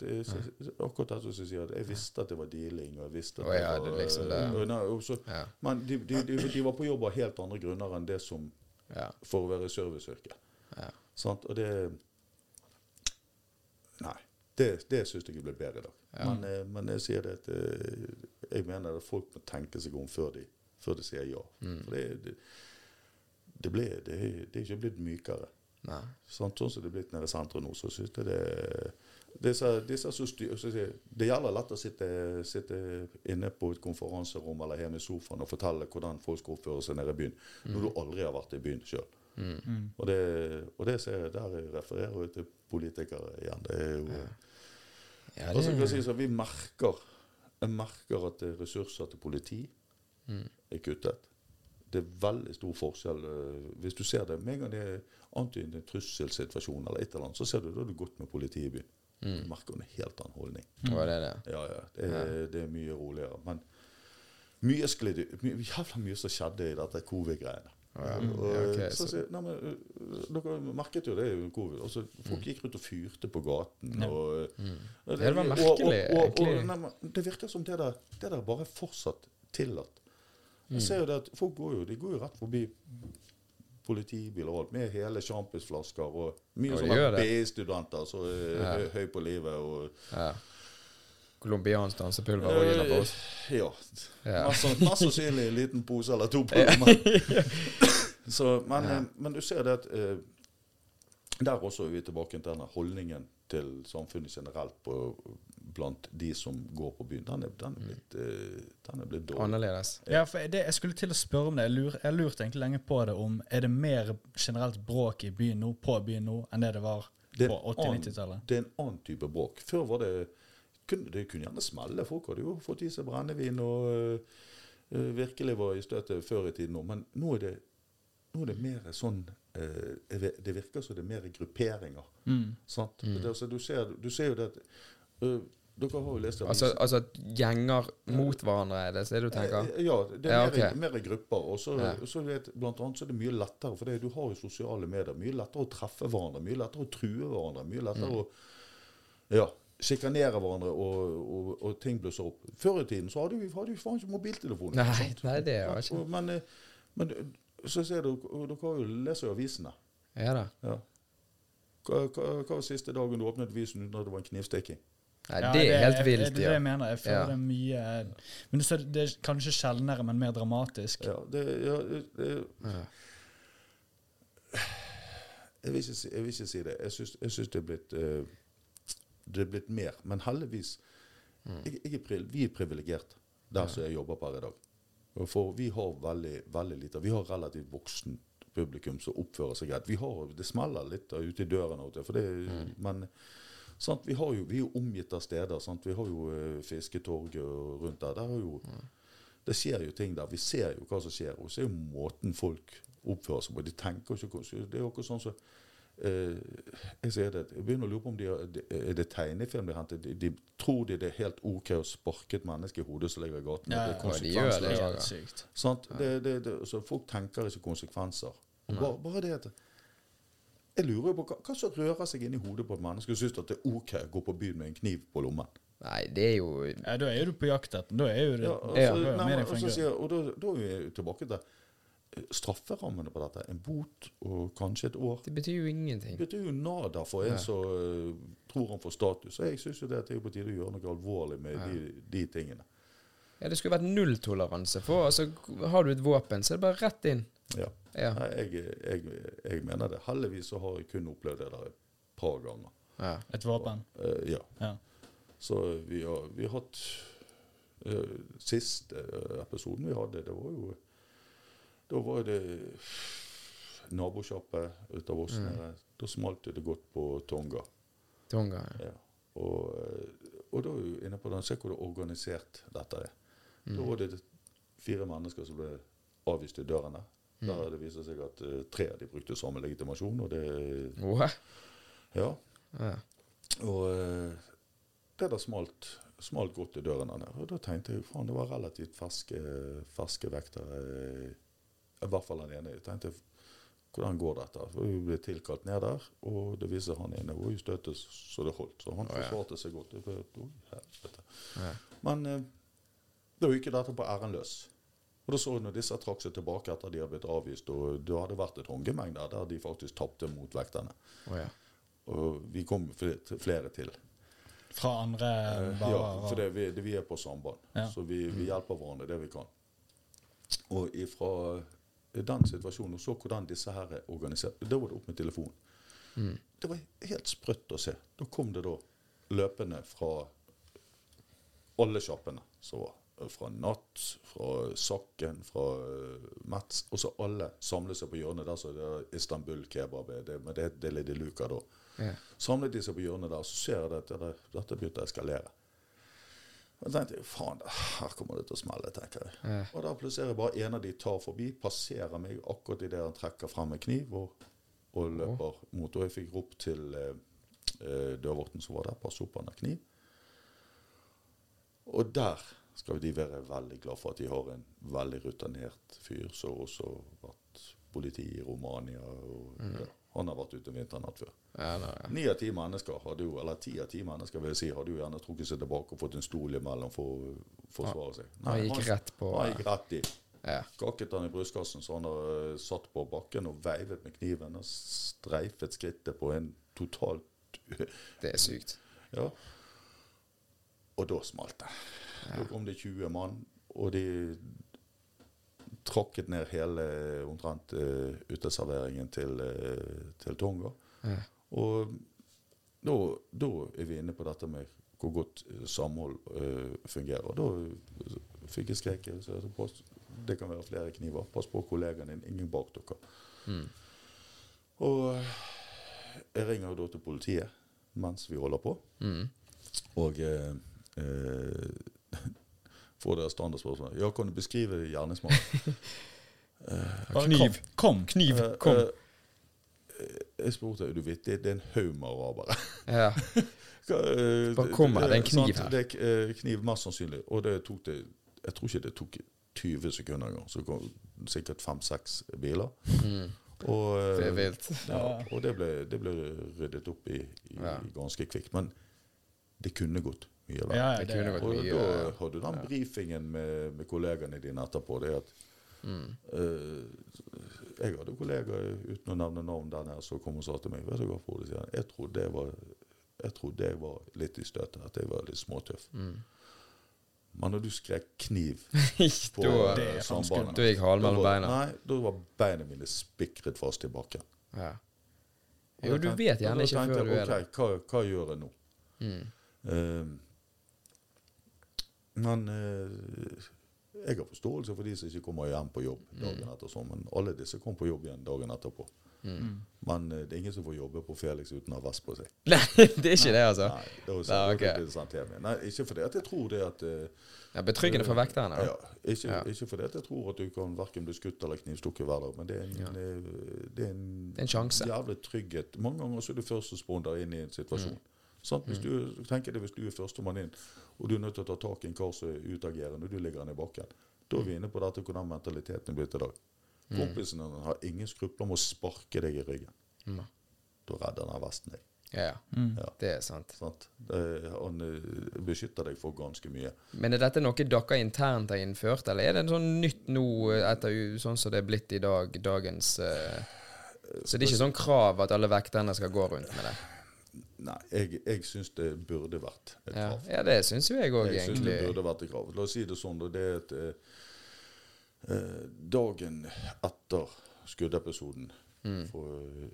akkurat det som sier, at jeg visste at det var dealing. og jeg visste at oh, ja, det var, liksom det. Og, nei, og så- Ja. Men de, de, de, de var på jobb av helt andre grunner enn det som Ja. for å være serviceyrke. Ja. Sant? Og det Nei. Det, det syns jeg ble bedre i dag. Men, eh, men jeg sier det at eh, jeg mener at folk må tenke seg om før de, før de sier ja. Mm. For det, det, det, ble, det, det er ikke blitt mykere. Nei. Sånn, Sånn som det er blitt nede i sentrum nå, så syns jeg det disse, disse som styr, Det gjelder lett å sitte, sitte inne på et konferanserom eller hjemme i sofaen og fortelle hvordan folk skal oppføre seg nede i byen, når du aldri har vært i byen sjøl. Mm. Og, det, og det ser jeg, der jeg refererer jo til politikere igjen. Det er jo Ja, Ja, det, kan si så Vi merker merker at er ressurser til politi. er kuttet. Det er veldig stor forskjell. eh, Hvis du ser det med en gang det er antydet en trusselsituasjon, eller et eller annet, så ser du da du gått med politiet i byen. Du merker en helt annen holdning. Det var det det. Ja, ja. Det er, det er mye roligere. Men mye sklid, my, Jævla mye som skjedde i dette covid-greiene. Ja, ja. Og, okay, så, så- nei, men, øh, dere merket jo det i covid. Altså, folk gikk rundt og fyrte på gaten. Og, og Mm. Det var merkelig, Og, og, og, nei, men det virker som det der, det der bare fortsatt tillatt. Mm. Jeg ser jo det at Folk går jo, de går jo rett forbi politibiler og alt, med hele sjampisflasker og mye Og sånne. BI-studenter som er Ja. høy, høy på livet. og Ja. Colombiansk dansepulver og gjelder på oss. Eh, Ja. Ja. Mest, sann- sannsynlig en liten pose eller to på. [laughs] [laughs] Så, men, eh, men du ser det at eh, Der også er vi tilbake til denne holdningen til samfunnet generelt på, blant de som går på byen. Den er, den er blitt, eh, den er blitt dårlig. Annerledes. Ja, for det, Jeg skulle til å spørre om det. Jeg, lur, jeg lurte egentlig lenge på det om Er det mer generelt bråk i byen nå, på byen nå, enn det det var Det på 80-90-tallet? Det er en annen type bråk. Før var det kunne, Det kunne gjerne smelle. Folk hadde jo fått i seg brennevin og øh, øh, virkelig var i støtet før i tiden òg. Men nå er det, nå er det mer sånn Det virker som det er mer grupperinger. Mm. Sant? Det, altså, du, ser, du ser jo det at uh, Dere har jo lest Altså, altså at gjenger mot hverandre, er det det du tenker? Eh, Ja, det er Ja, mer, ok. mer grupper. Og så, Ja. så vet, blant annet så er det mye lettere, for det, du har jo sosiale medier. Mye lettere å treffe hverandre, mye lettere å true hverandre. Mye lettere Mm. å ja, sjikanere hverandre, og, og, og ting blusser opp. Før i tiden så hadde vi, hadde vi faen ikke mobiltelefoner. Nei, nei, det var ikke Men, eh, men så ser du, dere leser jo avisene. Ja da. Ja. Hva, hva, hva var siste dagen du åpnet avisen uten at det var en knivstikking? Nei, Ja, det er helt vilt, Det er det jeg mener. Jeg føler Ja. det er mye Men du ser, det er kanskje sjeldnere, men mer dramatisk. Ja, det, ja, det, det, Ja. Jeg vil ikke jeg vil ikke si det. Jeg syns, jeg syns det er blitt uh, Det er blitt mer. Men heldigvis jeg, jeg er, Vi er privilegerte der som jeg jobber per i dag. For vi har veldig, veldig lite Vi har relativt voksen publikum som oppfører seg greit. Vi har, Det smeller litt ute i døren for det, men sant, vi, har jo, vi er jo omgitt av steder. Sant? Vi har jo eh, Fisketorget og rundt der. der jo, Det skjer jo ting der. Vi ser jo hva som skjer. Og så er jo måten folk oppfører seg på. De tenker ikke Det er jo akkurat sånn som eh, jeg sier det, jeg begynner å lure på om de har, de- er det tegnefilm de henter. De, de tror de det er helt OK å sparke et menneske i hodet som ligger i gaten. Ja, det er ja, de gjør det, ja. Helt Det, det, det, så folk tenker ikke konsekvenser. Bare, bare det at Jeg lurer jo på hva, hva som rører seg inni hodet på et menneske som syns at det er OK å gå på byen med en kniv på lommen. Nei, det er jo Ja, da er jo du på jakt etter Da er jo det Ja, altså, Ja. nei, men, og, så sier, og da, da er vi tilbake til eh, strafferammene på dette. En bot og kanskje et år. Det betyr jo ingenting. Det betyr jo nada for en som uh, tror han får status. Og jeg syns jo det at det er på tide å gjøre noe alvorlig med de, de tingene. Ja, Det skulle vært nulltoleranse for altså, Har du et våpen, så er det bare rett inn. Ja. Ja. Nei, jeg, jeg, jeg mener det. Heldigvis så har jeg kun opplevd det der et par ganger. Ja. Et våpen. Eh, ja. Ja. Så vi har, vi har hatt uh, Siste episoden vi hadde, det var jo Da var det nabosjappe ut av oss mm. Da smalt det godt på Tonga. Tonga. Ja. Og, eh, og da er vi inne på den, se hvor det organisert dette er. Da var det fire mennesker som ble avvist i dørene. Der det viser seg at uh, tre av de brukte samme legitimasjon. Og det Åh. Ja. Ja. Og uh, det der smalt, smalt godt i dørene der. Og da tenkte jeg faen, det var relativt ferske, ferske vektere. I hvert fall den ene. Jeg tenkte hvordan går dette? For Hun ble tilkalt ned der, og det viser han ene var jo støtet så det holdt. Så han forsvarte seg godt. Jeg bare, «Oi, helvete». Ja. Men eh, da gikk dette på æren løs. Og da så jeg når disse trakk seg tilbake etter de hadde blitt avvist, og det hadde vært et håndgemeng der der de faktisk tapte mot vekterne. Ja. Og vi kom flere til. Fra andre Eh, barer. ja, for det, vi, det, vi er på samband. Ja. Så vi, vi hjelper hverandre det vi kan. Og ifra den situasjonen, og så hvordan disse her er organisert, da var det opp med telefonen. Mm. Det var helt sprøtt å se. Da kom det da løpende fra alle sjappene som var. Fra Natt, fra Sakken, fra uh, Mats. Og så alle samlet seg på hjørnet der så det er Istanbul kebab. Det, men det, det er Lille Luca da. Yeah. Samlet de seg på hjørnet der, så ser jeg at dette, dette begynte å eskalere. Og jeg tenkte faen, her kommer det til å smelle, tenker jeg. Ja. Og da plutselig er det bare en av de tar forbi, passerer meg akkurat idet han trekker frem en kniv og, og løper mot. Og jeg fikk rop til eh, eh, dørvorten som var der, pass opp, han har kniv. Og der skal de være veldig glad for at de har en veldig rutinert fyr som også har vært politi i Romania. Og, ja, han har vært ute en vinternatt før. Ja, nei, ja. Ni av ti mennesker hadde jo, eller ti av ti mennesker vil jeg si, hadde jo gjerne trukket seg tilbake og fått en stol imellom for å forsvare seg. Han gikk rett på Han gikk rett i. Ja. Skakket han i brystkassen så han har eh, satt på bakken og veivet med kniven og streifet skrittet på en totalt [laughs] Det er sykt. Ja. Og da smalt det. Da kom det 20 mann, og de tråkket ned hele omtrent uh, uteserveringen til, uh, til Tonga. Ja. Og da, da er vi inne på dette med hvor godt eh, samhold uh, fungerer. Da eh, fikk jeg skreket det kan være flere kniver. Pass på kollegaen din, ingen bak dere. Mm. Og eh, jeg ringer da til politiet mens vi holder på. Mm. Og eh, eh, får dere standardspørsmål. Ja, kan du beskrive gjerningsmannen? [laughs] uh, Kniv. Kom. kom. Kniv, Eh, kom. uh, jeg spurte er du vet, det, det er en haug med arabere. Ja. [laughs] Hva, kommer det en kniv her. Det er kniv, mest sannsynlig. Og det tok det Jeg tror ikke det tok 20 sekunder engang. Så kom sikkert fem-seks biler. Mm. Og, Det er vilt. Ja, og det ble, det ble ryddet opp i, i Ja. ganske kvikt. Men det kunne gått mye verre. Ja, Det det, Og mye. da har du den brifingen med, med kollegene dine etterpå. Det at Mm. uh, Jeg hadde kollegaer uten å nevne navn der nede som kom og sa til meg Vet du hva, Frode, sier han, jeg trodde jeg var jeg trodde jeg var litt i støtet, at jeg var litt småtøff. Mm. Men når du skrek kniv [laughs] på eh, sambandet da gikk halen mellom var- beina. Nei, da var beina mine spikret fast i bakken. Ja. Jo, du tenkte- vet gjerne ikke før du er der. ok, Hva, hva gjør jeg nå? Mm. Eh, men eh, jeg har forståelse for de som ikke kommer hjem på jobb dagen etter sånn, men alle disse kom på jobb igjen dagen etterpå. Mm. Men eh, det er ingen som får jobbe på Felix uten å ha vest på seg. Nei, [laughs] det er ikke det, altså. Nei, det Nei, da ok. blir det er hjem. Nei, ikke fordi at jeg tror det at eh, Ja, betryggende for vekterne. ja, ikke, Ja. ikke fordi jeg tror at du kan verken bli skutt eller knivstukket hver dag, men det er en, Ja. eh, det er en, Det er en sjanse. jævlig trygghet. Mange ganger så er du førstesponder inn i en situasjon. Sant? Hvis du, tenker det hvis du er førstemann inn, og du er nødt til å ta tak i en kar som er utagerende, og du ligger han i bakken, da er vi inne på dette hvordan mentaliteten er blitt i dag. Kompisene dine har ingen skrupler med å sparke deg i ryggen. Mm. Da redder den vesten deg. Ja, ja. Mm. Ja. Det er sant. Sant? Det, han eh, beskytter deg for ganske mye. Men er dette noe dere internt har innført, eller er det en sånn nytt nå, etter sånn som det er blitt i dag, dagens uh, Så det er ikke sånn krav at alle vekterne skal gå rundt med det? Nei, jeg, jeg syns det burde vært et krav. ja det syns jo jeg òg, Jeg syns det burde vært et krav. La oss si det sånn, da. Det er at eh, eh, dagen etter skuddepisoden Mm. for eh,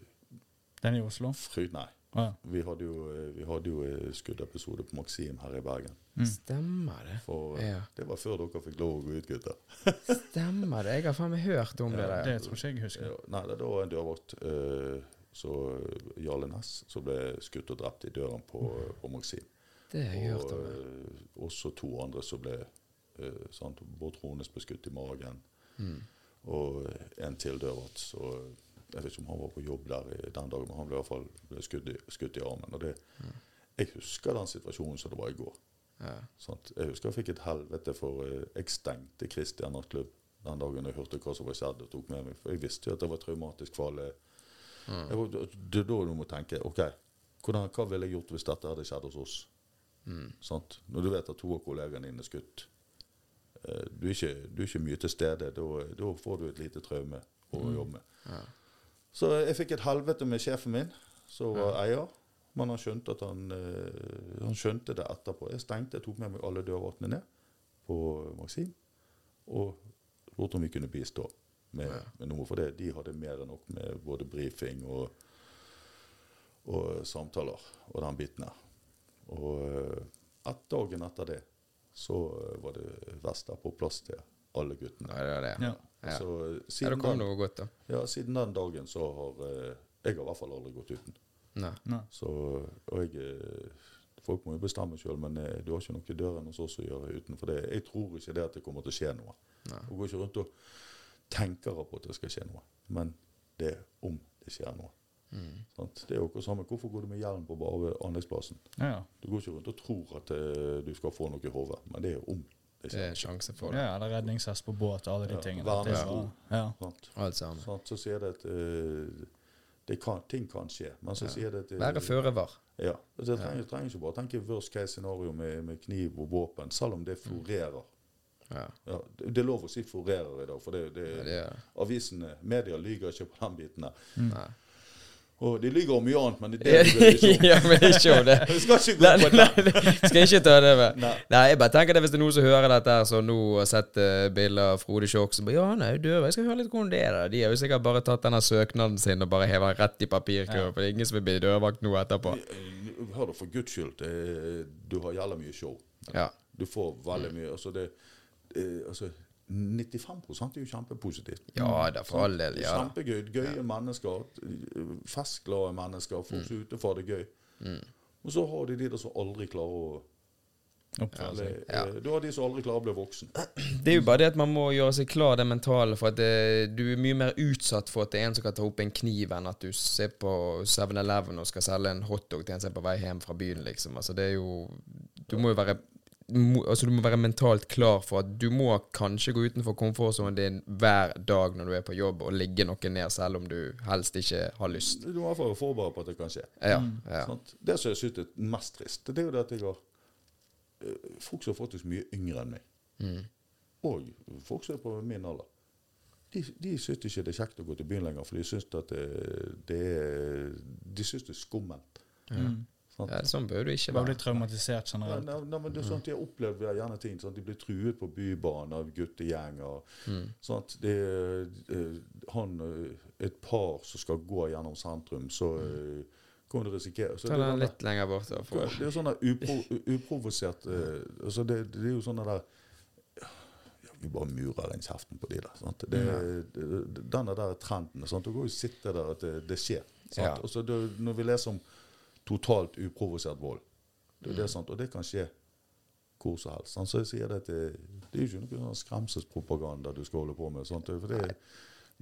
Den i Oslo? Fry, Nei. Ah, ja. Vi hadde jo, eh, vi hadde jo skuddepisode på Maxim her i Bergen. Stemmer det. For Ja. det var før dere fikk lov å gå ut, gutter. Stemmer det. Jeg har faen meg hørt om [laughs] det Det der. tror ikke jeg husker. Ja, nei, det var en dørvakt, eh, så Jarle Næss, som ble skutt og drept i døren på, på Maxim. Det har jeg hørt Og om. ja. eh, også to andre som ble eh, sant, Bård Rones ble skutt i magen. Mm. Og en til dørvakt. Så jeg vet ikke om han var på jobb der i den dagen, men han ble i hvert fall ble skutt, i, skutt i armen. Og det, Jeg husker den situasjonen som det var i går. Ja. Jeg husker jeg fikk et helvete for eh, Jeg stengte Christian nattklubb den dagen jeg hørte hva som var skjedd og tok med meg. For jeg visste jo at det var traumatisk for alle. Var- det er da du må tenke OK, hvordan, hva ville jeg gjort hvis dette hadde skjedd hos oss? Mm. Sant? Når du vet at to av kollegene dine er skutt. eh, Du er ikke, du er ikke mye til stede. Da, da får du et lite traume å jobbe med. Ja. Så jeg fikk et helvete med sjefen min, som var eier. Men han skjønte, han, eh, han skjønte det etterpå. Jeg stengte, jeg tok med meg alle dørvaktene ned på Maxim. Og lurte om vi kunne bistå med, med noe. For det, de hadde mer enn nok med både brifing og, og samtaler og den biten her. Og eh, et dagen etter det så eh, var det Vester på plass til alle guttene. Ja, det var det. Ja. Ja. Så Ja, det siden, kom den, noe godt, da. ja, siden den dagen så har eh, jeg har i hvert fall aldri gått uten. Nei. Nei. Så, og jeg, eh, folk må jo bestemme sjøl, men eh, du har ikke noe i døren hos oss å gjøre utenfor det. Jeg tror ikke det at det kommer til å skje noe. Nei. Og går ikke rundt og tenker på at det skal skje noe, men det er om det skjer noe. Mm. Sant? Det er jo ikke samme. Hvorfor går du med hjelm på bare anleggsplassen? Ja, ja. Du går ikke rundt og tror at uh, du skal få noe i hodet, men det er om det Det er en sjanse for det. ja, eller redningshest på båt og alle de Ja, tingene. vernesko. Det er- Ja. Sant? Alt sammen. Sant? Så sier det at uh, det kan, ting kan skje, men så Ja. sier det at uh, Være føre var. Ja. Det trenger, trenger ikke bare tenke worst case scenario med, med kniv og våpen, selv om det florerer. Ja, Ja, det, det er lov å si florerer i dag, for det, det, ja det er avisene, media lyger ikke på den biten der. Nei. Og de lyger om mye annet, men det er det vi ikke om. [laughs] ja, men ikke om det. [laughs] Vi skal ikke gå Nei, på nei, den. nei, skal ikke ta det med. Nei. Nei, jeg bare tenker det hvis det er noen som hører dette her, som nå har sett uh, bilder av Frode Sjokk som bare Ja, han er jo død. Jeg skal høre litt hvordan det er. da. De har jo sikkert bare tatt denne søknaden sin og bare hevet den rett i papirkurven, Ja. for det er ingen som vil bli dørvakt nå etterpå. Hør da, for guds skyld. Det, du har jævla mye show. Ja. Du får veldig mye. Altså, det, eh, altså 95% er jo kjempepositivt. Ja da, for all del. Ja. Kjempegøy. Gøye mennesker. Festglade mennesker. Folk som er ute for det gøy. Mm. Og så har de de der som aldri klarer å Oppføre. Ja. eh, Du har de som aldri klarer å bli voksen. [clears throat] Det er jo bare det at man må gjøre seg klar det mentale, for at det, du er mye mer utsatt for at det er en som kan ta opp en kniv, enn at du ser på 7-Eleven og skal selge en hotdog til en som er på vei hjem fra byen, liksom. Altså, det er jo Du må jo være altså du må være mentalt klar for at du må kanskje gå utenfor komfortsonen din hver dag når du er på jobb, og ligge noe ned, selv om du helst ikke har lyst. Du må være forberedt på at det kan skje. Ja, ja. Det som jeg synes er mest trist, det er jo det at jeg har eh, folk som er faktisk mye yngre enn meg, Mm. og folk som er på min alder, de, de syns ikke det er kjekt å gå til byen lenger, for de syns det, det De det er skummelt. Mm. Sant? ja sånn bør du ikke Bare være. bli traumatisert generelt. nei, nei, men det er sånn at De har opplevd gjerne ting. at De blir truet på bybanen av guttegjenger. Mm. at Det er eh, han, eh, et par som skal gå gjennom sentrum, så mm. kan du risikere så Ta den denne, litt lenger bort. da, for- Det er jo sånn upro, uprovosert eh, altså det, det er jo sånn der ja, Vi bare murer inn kjeften på de der. Sant? Det, det, denne der trenden sant? Du går jo sitte der at det, det skjer. Sant? Ja. Og så det, når vi leser om totalt uprovosert vold, det, er Mm. det, sant? og det kan skje hvor som helst. Sant? Så jeg sier det til, det, er jo ikke noe sånn skremselspropaganda du skal holde på med. Sant? For det er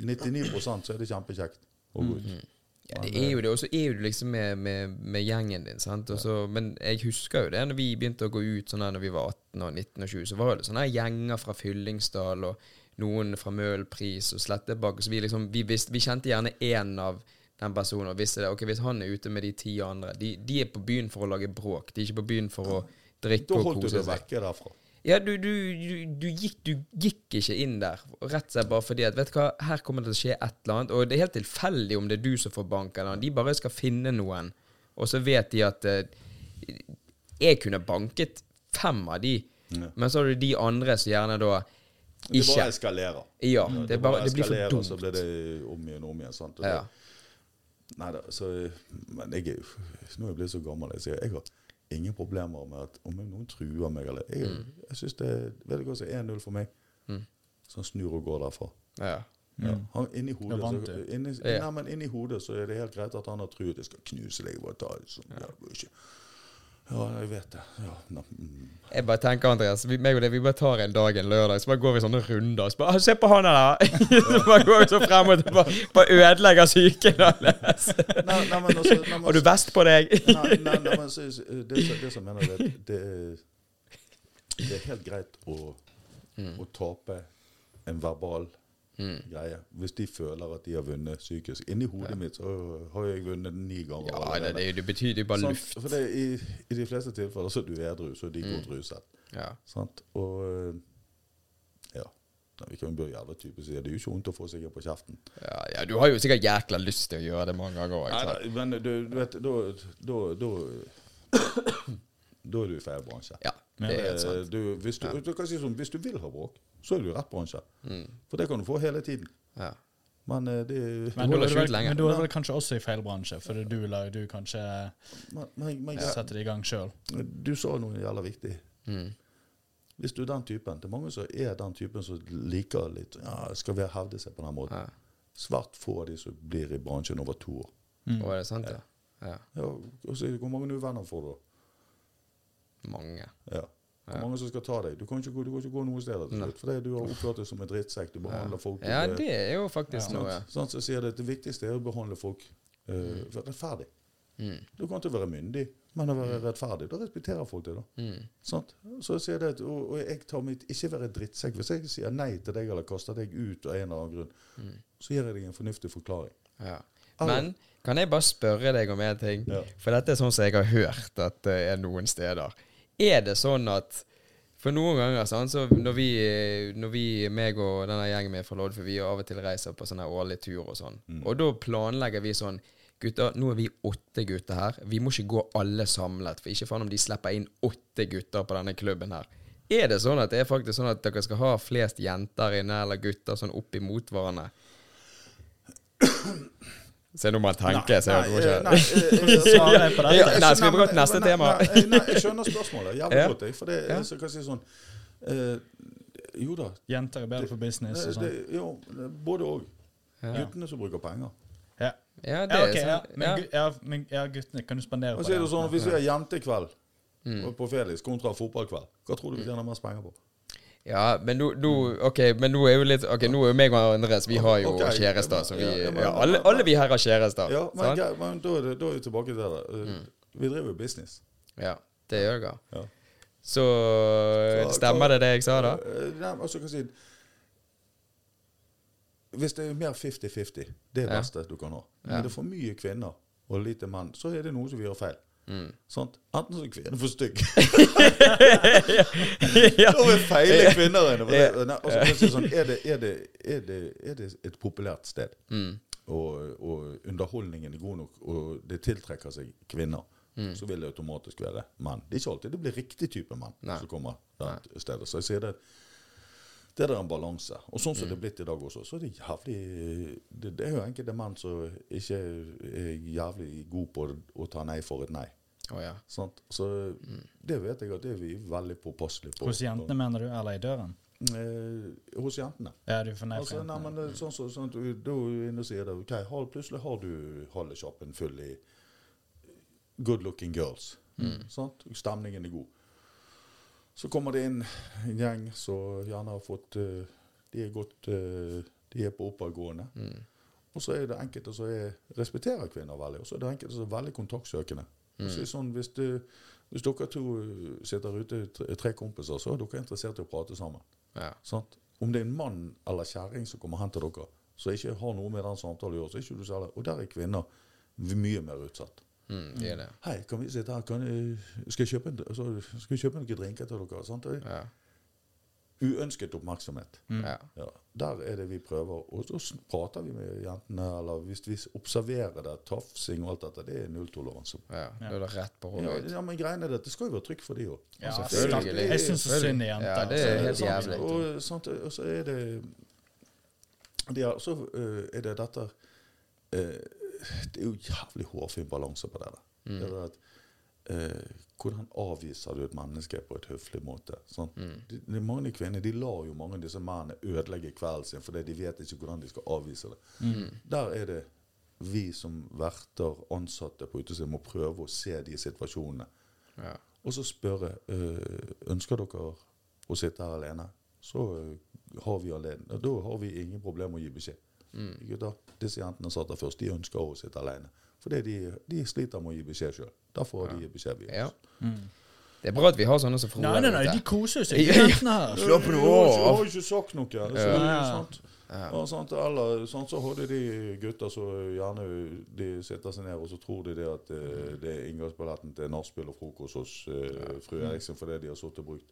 99% så er det kjempekjekt å gå ut. Ja, det er jo det. Og så er du liksom med, med, med gjengen din. sant? Også, men jeg husker jo det når vi begynte å gå ut sånn her når vi var 18 og 19 og 20, så var det sånne her gjenger fra Fyllingsdal og noen fra Møhlpris og Slettebakke. Så vi liksom, vi, visste, vi kjente gjerne én av den personen og visste det. Ok, hvis han er ute med de ti andre De, de er på byen for å lage bråk. De er ikke på byen for å drikke Da og holdt du kose deg seg. vekke derfra. Ja, du, du, du, gikk, du gikk ikke inn der, rett og slett bare fordi at Vet du hva, her kommer det til å skje et eller annet. Og det er helt tilfeldig om det er du som får bank, eller de bare skal finne noen. Og så vet de at eh, Jeg kunne banket fem av de, Ja. men så har du de andre som gjerne da ikke Det bare eskalerer. Ja, det, det bare, det blir for dumt. Så blir det om igjen og om igjen. Sant? Og Ja. det, nei da, så Men jeg er jo Nå er jeg blitt så gammel, jeg sier jeg har ingen problemer med at om noen truer meg eller Jeg, jeg synes det Vet du hva så er 1-0 for meg? Mm. Så han snur og går derfra. Ja. Ja. Mm. Han, inni, hodet, så, inni, Ja. nei, men inni hodet så er det helt greit at han har truet. Jeg skal knuse deg. Bare ta sånn. Ja. Ja, jeg vet det. Ja, no. mm. Jeg bare tenker, Andreas, vi, meg og det, vi bare tar en dag en lørdag, så bare går vi sånne runder. Så bare, «Ah, Se på han der! [laughs] så bare går vi så frem og tilbake, bare ødelegger psyken hans. [laughs] Har du vest på deg? nei, nei, nei, men så, det, det som mener det, det, det er helt greit å, Mm. å tape en verbal greie hvis de føler at de har vunnet psykisk. Inni hodet mitt så har jeg vunnet ni ganger. Ja, det, det, det betyr jo bare sånn, luft. For det, i, I de fleste tilfeller så er du edru, så er de godt ruset. Ja. Sant? Og eh, ja. Vi kan bli jævla typisk det. Er jo ikke vondt å få seg på kjeften. Ja, ja, du har jo sikkert jækla lyst til å gjøre det mange ganger. Nei, nei, men du, du vet, da Da da- [coughs] da er du i feil bransje. Ja, det er helt Eh, sant. Du, hvis, du, du kan si sånn, hvis du vil ha bråk, så er du i rett bransje. For det kan du få hele tiden. Ja. Men eh, det Men Du du vel, lenger. men du er vel kanskje også i feil bransje, for du, lar- du kanskje men, men, men, setter det i gang sjøl. Du sa noe jævla viktig. Mm. Hvis du er den typen Det er mange som er den typen som liker litt ja, Skal vi hevde seg på den måten? Ja. Svært få av de som blir i bransjen over to år. Mm. Er det sant, ja? ja. Ja, og så, hvor mange uvenner får du? da? Mange. Ja. Hvor mange som skal ta deg? Du kan ikke, gå- du kan ikke gå noe sted til slutt, fordi du har oppført deg som en drittsekk. Du behandler folk Ja, det er jo faktisk ja. noe. Sånn, Så sier det, det viktigste er å behandle folk uh, rettferdig. Mm. Du kan ikke være myndig, men å være rettferdig. Da respekterer folk det. da. Mm. Sånn? Så jeg sier det, og, og jeg tar mitt ikke være drittsekk. Hvis jeg sier nei til deg eller kaster deg ut av en eller annen grunn, Mm. så gir jeg deg en fornuftig forklaring. Ja. Men kan jeg bare spørre deg om en ting? Ja. For dette er sånn som jeg har hørt at det er noen steder. Er det sånn at For noen ganger, sånn, så når vi, når vi meg og denne gjengen min fra Loddefjord, vi av og til reiser på sånne årlige tur og sånn, og da planlegger vi sånn Gutter, nå er vi åtte gutter her. Vi må ikke gå alle samlet, for ikke faen om de slipper inn åtte gutter på denne klubben her. Er det sånn at det er faktisk sånn at dere skal ha flest jenter inne, eller gutter sånn opp imot hverandre? Se, nå må jeg tenke. Nei, nei, nei, jeg? Ja, nei, skal vi gå til neste nei, tema? Nei, nei, jeg skjønner spørsmålet jævlig godt. Jeg, for det, Ja. så kan jeg si sånn eh, Jo da. Jenter er bedre for business og Det, sånn. det, jo, både òg. Ja. Guttene som bruker penger. Ja. Ja, det Ja, er ok, ja. sånn. Men, Ja. ja, men ja, guttene, kan du spandere Og på så er det det? sånn, Hvis vi har jentekveld Mm. på Felix kontra fotballkveld, hva tror du vi tjener mest penger på? Ja, men nå, nå Ok, men nå er jo litt Ok, nå er jo meg og Andres Vi har jo okay. kjærester, så vi ja, ja, men- ja, alle, alle vi her har kjærester. Ja, men, sånn? greit, men da, det, da er vi tilbake til det. Mm. Vi driver jo business. Ja, det gjør dere. Ja. Så Så- stemmer det det jeg sa, da? Eh, Nei, altså, hva si Hvis det er mer 50-50, det er det beste du kan ha. Men Ja. er for mye kvinner og lite menn, så er det noe som vi gjør feil. Mm. Sånt. Enten så er kvinner for stygg. [laughs] ja. Da vil feile kvinner inne. det- Nei, altså, sånn, er, det, er, det, er, det, det et populært sted, Mm. og, og underholdningen er god nok, og det tiltrekker seg kvinner, Mm. så vil det automatisk være menn. Det er ikke alltid det blir riktig type mann Nei. som kommer der stedet. Så jeg sier det det er en balanse. Og sånn som det er blitt i dag også, så er det jævlig Det, det er jo enkelte menn som ikke er jævlig gode på å ta nei for et nei. Å ja. Sant? Så det vet jeg at det er vi veldig påpasselige på. Hos jentene, mener du? Eller i døren? Eh, hos jentene. Ja, du nei Altså, nei, men er sånn, så, sånn du, du, er inne og sier det. ok, har, plutselig har du halvsjappen full i good looking girls. Sant? Stemningen er god. Så kommer det inn en gjeng som gjerne har fått uh, De er godt uh, De er på oppadgående. Mm. Og så er det enkelte som er, respekterer kvinner veldig, og så er det enkelte som er veldig kontaktsøkende. Mm. Så er sånn, hvis, du, hvis dere to sitter ute, tre, kompiser, så er dere interessert i å prate sammen. Ja. Sant? Om det er en mann eller kjerring som kommer hen til dere, som ikke har noe med den samtalen å gjøre, så er ikke du særlig Og der er kvinner mye mer utsatt. Mm, det det. Hei, kan vi sitte her? Kan skal, jeg kjøpe en, altså, skal jeg kjøpe noen drinker til dere? Sant? Ja. Uønsket oppmerksomhet. Mm. Ja, der er det vi prøver. Og så prater vi med jentene, eller hvis vi observerer det, tafsing og alt dette, det er nulltoleranse. ja. Er rett på Ja, ja, men greiene er det, det skal jo være trygt for de òg. Ja, selvfølgelig. Jeg syns så synd i jenter. Ja, det er altså. helt jævlig. Og, sant, og så er det det er, Så eh, er det dette eh, Det er jo jævlig hårfin balanse på det der. Mm. Det er at, eh, hvordan avviser du et menneske på et høflig måte? Sånn. Mm. De, de mange kvinner de lar jo mange av disse mennene ødelegge kvelden sin fordi de vet ikke hvordan de skal avvise det. Mm. Der er det vi som verter, ansatte på utestedet, må prøve å se de situasjonene. Ja. Og så spørre eh, ønsker dere å sitte her alene. Så eh, har vi alene. Da har vi ingen problem med å gi beskjed. Mm. Gutter, disse jentene satt der først. De ønsker å sitte alene. Fordi de, de sliter med å gi beskjed sjøl. Derfor får de beskjed. Vi. ja. Mm. Det er bra at vi har sånne som Frode. Nei, nei, nei, de koser seg, [laughs] Ja, ja. jentene her. Jeg har ikke- av. Jeg har ikke sagt noe. Så, Ja. sant? Ja. Ja, sant? Eller, sånt, Så hadde de gutter som gjerne de setter seg ned og så tror de det at eh, det er inngangsbilletten til nachspiel og frokost hos eh, fru Eriksen fordi de har sittet og brukt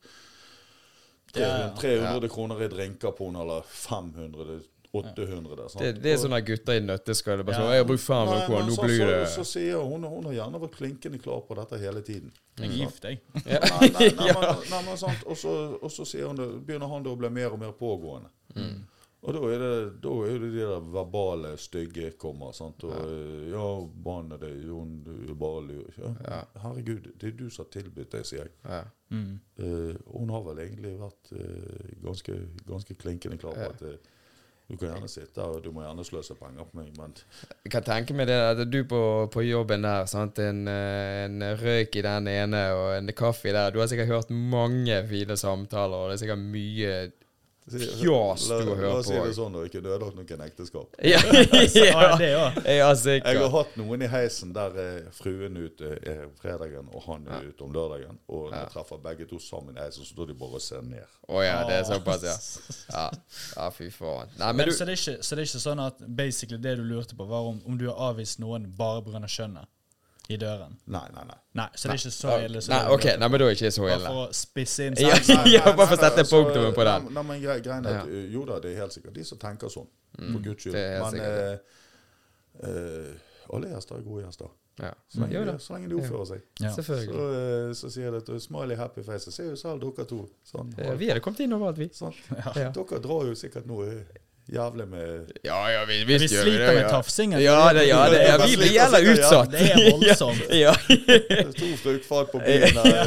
300, 300 kroner i drinker på henne, eller 500, 800 der, sant? Det, det er sånne gutter i nøtteskall. Bare Ja. sånn, 'Jeg bruker 500 Nei, nå så, blir så, det så sier hun Hun har gjerne vært klinkende klar på dette hele tiden. Jeg er gift, jeg. Ja. Nei, [laughs] nei, nei, men, sant? Og, så, og så sier hun det, begynner han da å bli mer og mer pågående. Mm. Og da er det da er det de der verbale, stygge kommer. sant? Og, eh, ja, banne deg, bare lur. Ja. Ja. Herregud, det er du som har tilbudt deg, sier jeg. Ja. Mm. Uh, hun har vel egentlig vært uh, ganske, ganske klinkende klar på Ja. at eh, Du kan gjerne sitte og du må gjerne sløse penger på meg, men Jeg kan tenke meg det at du på, på jobben der, sant? En, eh, en røyk i den ene og en kaffe der. Du har sikkert hørt mange fine samtaler, og det er sikkert mye Fjas du har la oss si det sånn, og ikke ødelagt noen ekteskap. [laughs] Ja, [laughs] Ja, ja, det ja Jeg har hatt noen i heisen der eh, fruen er ute er fredagen, og han er ute om lørdagen. Og når jeg treffer begge to sammen i heisen, så står de bare og ser ned. Å ja, det er såpass, ja. Ja, ja fy faen. Nei, men Men, du så, det er ikke, så det er ikke sånn at basically det du lurte på, var om, om du har avvist noen bare pga. kjønnet i døren? Nei, nei, nei. Nei, så det er ikke så ille. Så Nei, ok, nei, men da er det ikke så ille. Bare for å spisse inn [laughs] Ja, [laughs] ja, bare for å sette altså, punktum på den. Nei, men grei, greien er at, Jo da, det er helt sikkert de som tenker sånn. For guds skyld. Men eh, eh, alle gjester er gode gjester. Ja. Så lenge, mm. de- så lenge de oppfører seg. Ja. Så, selvfølgelig. eh, så sier de at Smiley Happy Face. Se ser jo selv dere to. Sånn, Eh, Vi hadde kommet inn overalt, vi. sånn. [laughs] Ja. Dere drar jo sikkert noe jævlig med Ja, ja, vi, Vi sliter med tafsingen. Ja, det, ja, det, ja, vi blir jævla Ja, utsatt. Det er voldsomt. [laughs] Ja, to fruktfat på byen der.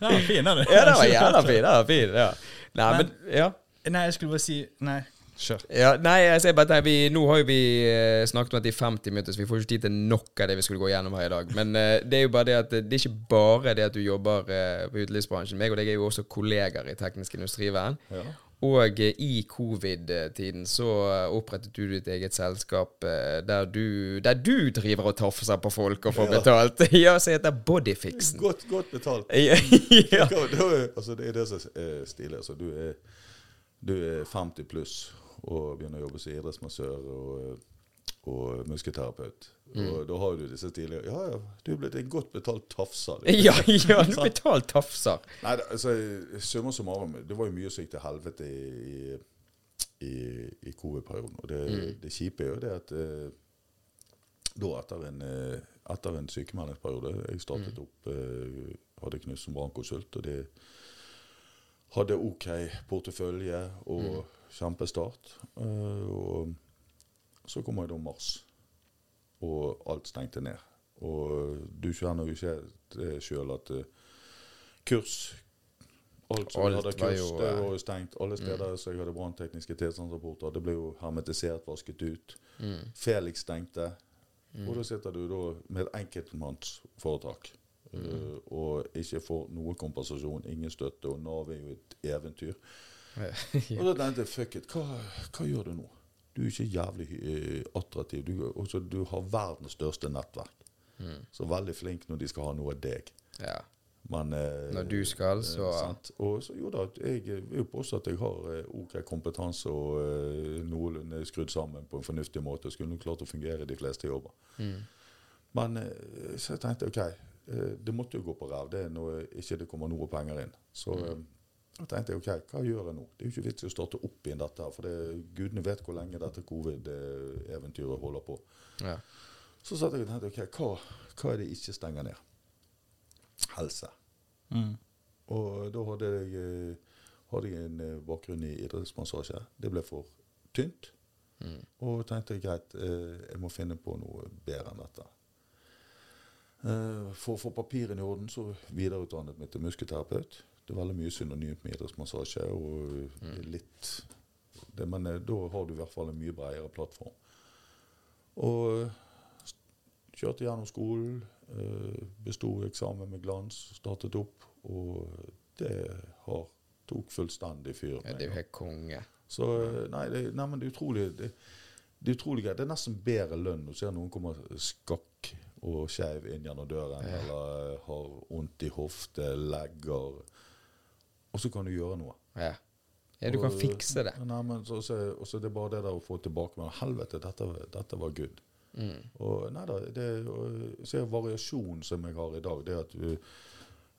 Den var fin, den. ja, det var jævla fin. Det var fin, ja. Nei, men, ja. Nei, jeg skulle bare si Nei, kjør. Ja, nei, jeg ser bare at vi, Nå har jo vi eh, snakket om det i 50 minutter, så vi får ikke tid til nok av det vi skulle gå gjennom her i dag. Men uh, det er jo bare det at det er ikke bare det at du jobber uh, på utelivsbransjen. Meg og deg er jo også kolleger i Teknisk Industrivern. Ja. Og eh, i covid-tiden så eh, opprettet du ditt eget selskap eh, der du, der du driver og tafser på folk og får Ja. betalt. [laughs] Ja, som heter Bodyfixen. Godt, godt betalt. [laughs] Ja, ja. Altså, det er det som er stilig. Altså, du, er, du er 50 pluss og begynner å jobbe som idrettsmassør og, og muskelterapeut. Mm. Og da har du disse stilige Ja, ja, du er blitt en godt betalt tafser. [laughs] Ja, ja, du [laughs] betalt tafser. Nei, det, altså, summa summarum, det var jo mye som gikk til helvete i, i, i covid-perioden. Og det, Mm. det kjipe er jo det at eh, da etter en, eh, etter en sykemeldingsperiode Jeg startet Mm. opp eh, Hadde Knut som brannkonsult, og det hadde OK portefølje og Mm. kjempestart. Eh, og så kommer jo da mars, og alt stengte ned. Og du kjenner jo ikke det sjøl at eh, kurs Alt som Alt hadde var kurs, jo, det eh, var jo stengt. Alle steder så jeg hadde branntekniske tilstandsrapporter. Det ble jo hermetisert, vasket ut. Mm. Felix stengte. Og da sitter du da med et enkeltmannsforetak eh, og ikke får noe kompensasjon, ingen støtte, og Nav er jo et eventyr. [laughs] Og da tenkte jeg fuck it, hva, hva gjør du nå? Du er ikke jævlig uh, attraktiv. Du, også, du har verdens største nettverk. Så veldig flink når de skal ha noe av deg. Ja. Men eh, Når du skal, så eh, sant? Og så jo da, jeg vil påstå at jeg har eh, OK kompetanse og eh, noenlunde skrudd sammen på en fornuftig måte. Skulle klart å fungere i de fleste jobber. Mm. Men eh, så jeg tenkte OK, det måtte jo gå på ræv det når ikke det kommer noe penger inn. Så Mm. Da tenkte jeg OK, hva gjør jeg nå? Det er jo ikke vits i å starte opp igjen dette for det, gudene vet hvor lenge dette covid-eventyret holder på. ja. Så satt jeg og tenkte OK, hva, hva er det ikke stenger ned? Helse. Mm. Og da hadde jeg, eh, hadde jeg en eh, bakgrunn i idrettsmassasje. Det ble for tynt. Mm. Og tenkte jeg greit, eh, jeg må finne på noe bedre enn dette. For å få papirene i orden så videreutdannet meg til muskelterapeut. Det er veldig mye synonymt med idrettsmassasje. og det er litt det, Men eh, da har du i hvert fall en mye bredere plattform. Og kjørte gjennom skolen, eh, besto eksamen med glans, startet opp, og det har tok fullstendig fyr. ja, det er jo helt konge. Så eh, nei, det, nei, men det er utrolig det, det er utrolig greit. Det er nesten bedre lønn å se noen komme skakk og skeiv inn gjennom døren, Ja. eller eh, har vondt i hofte, legger Og så kan du gjøre noe. Ja. ja, du kan fikse det. Nei, men så, så, og så er det bare det der å få tilbake Men helvete, dette, dette var good. Mm. Og nei da, det og, så er variasjon som jeg har i dag, det at du eh,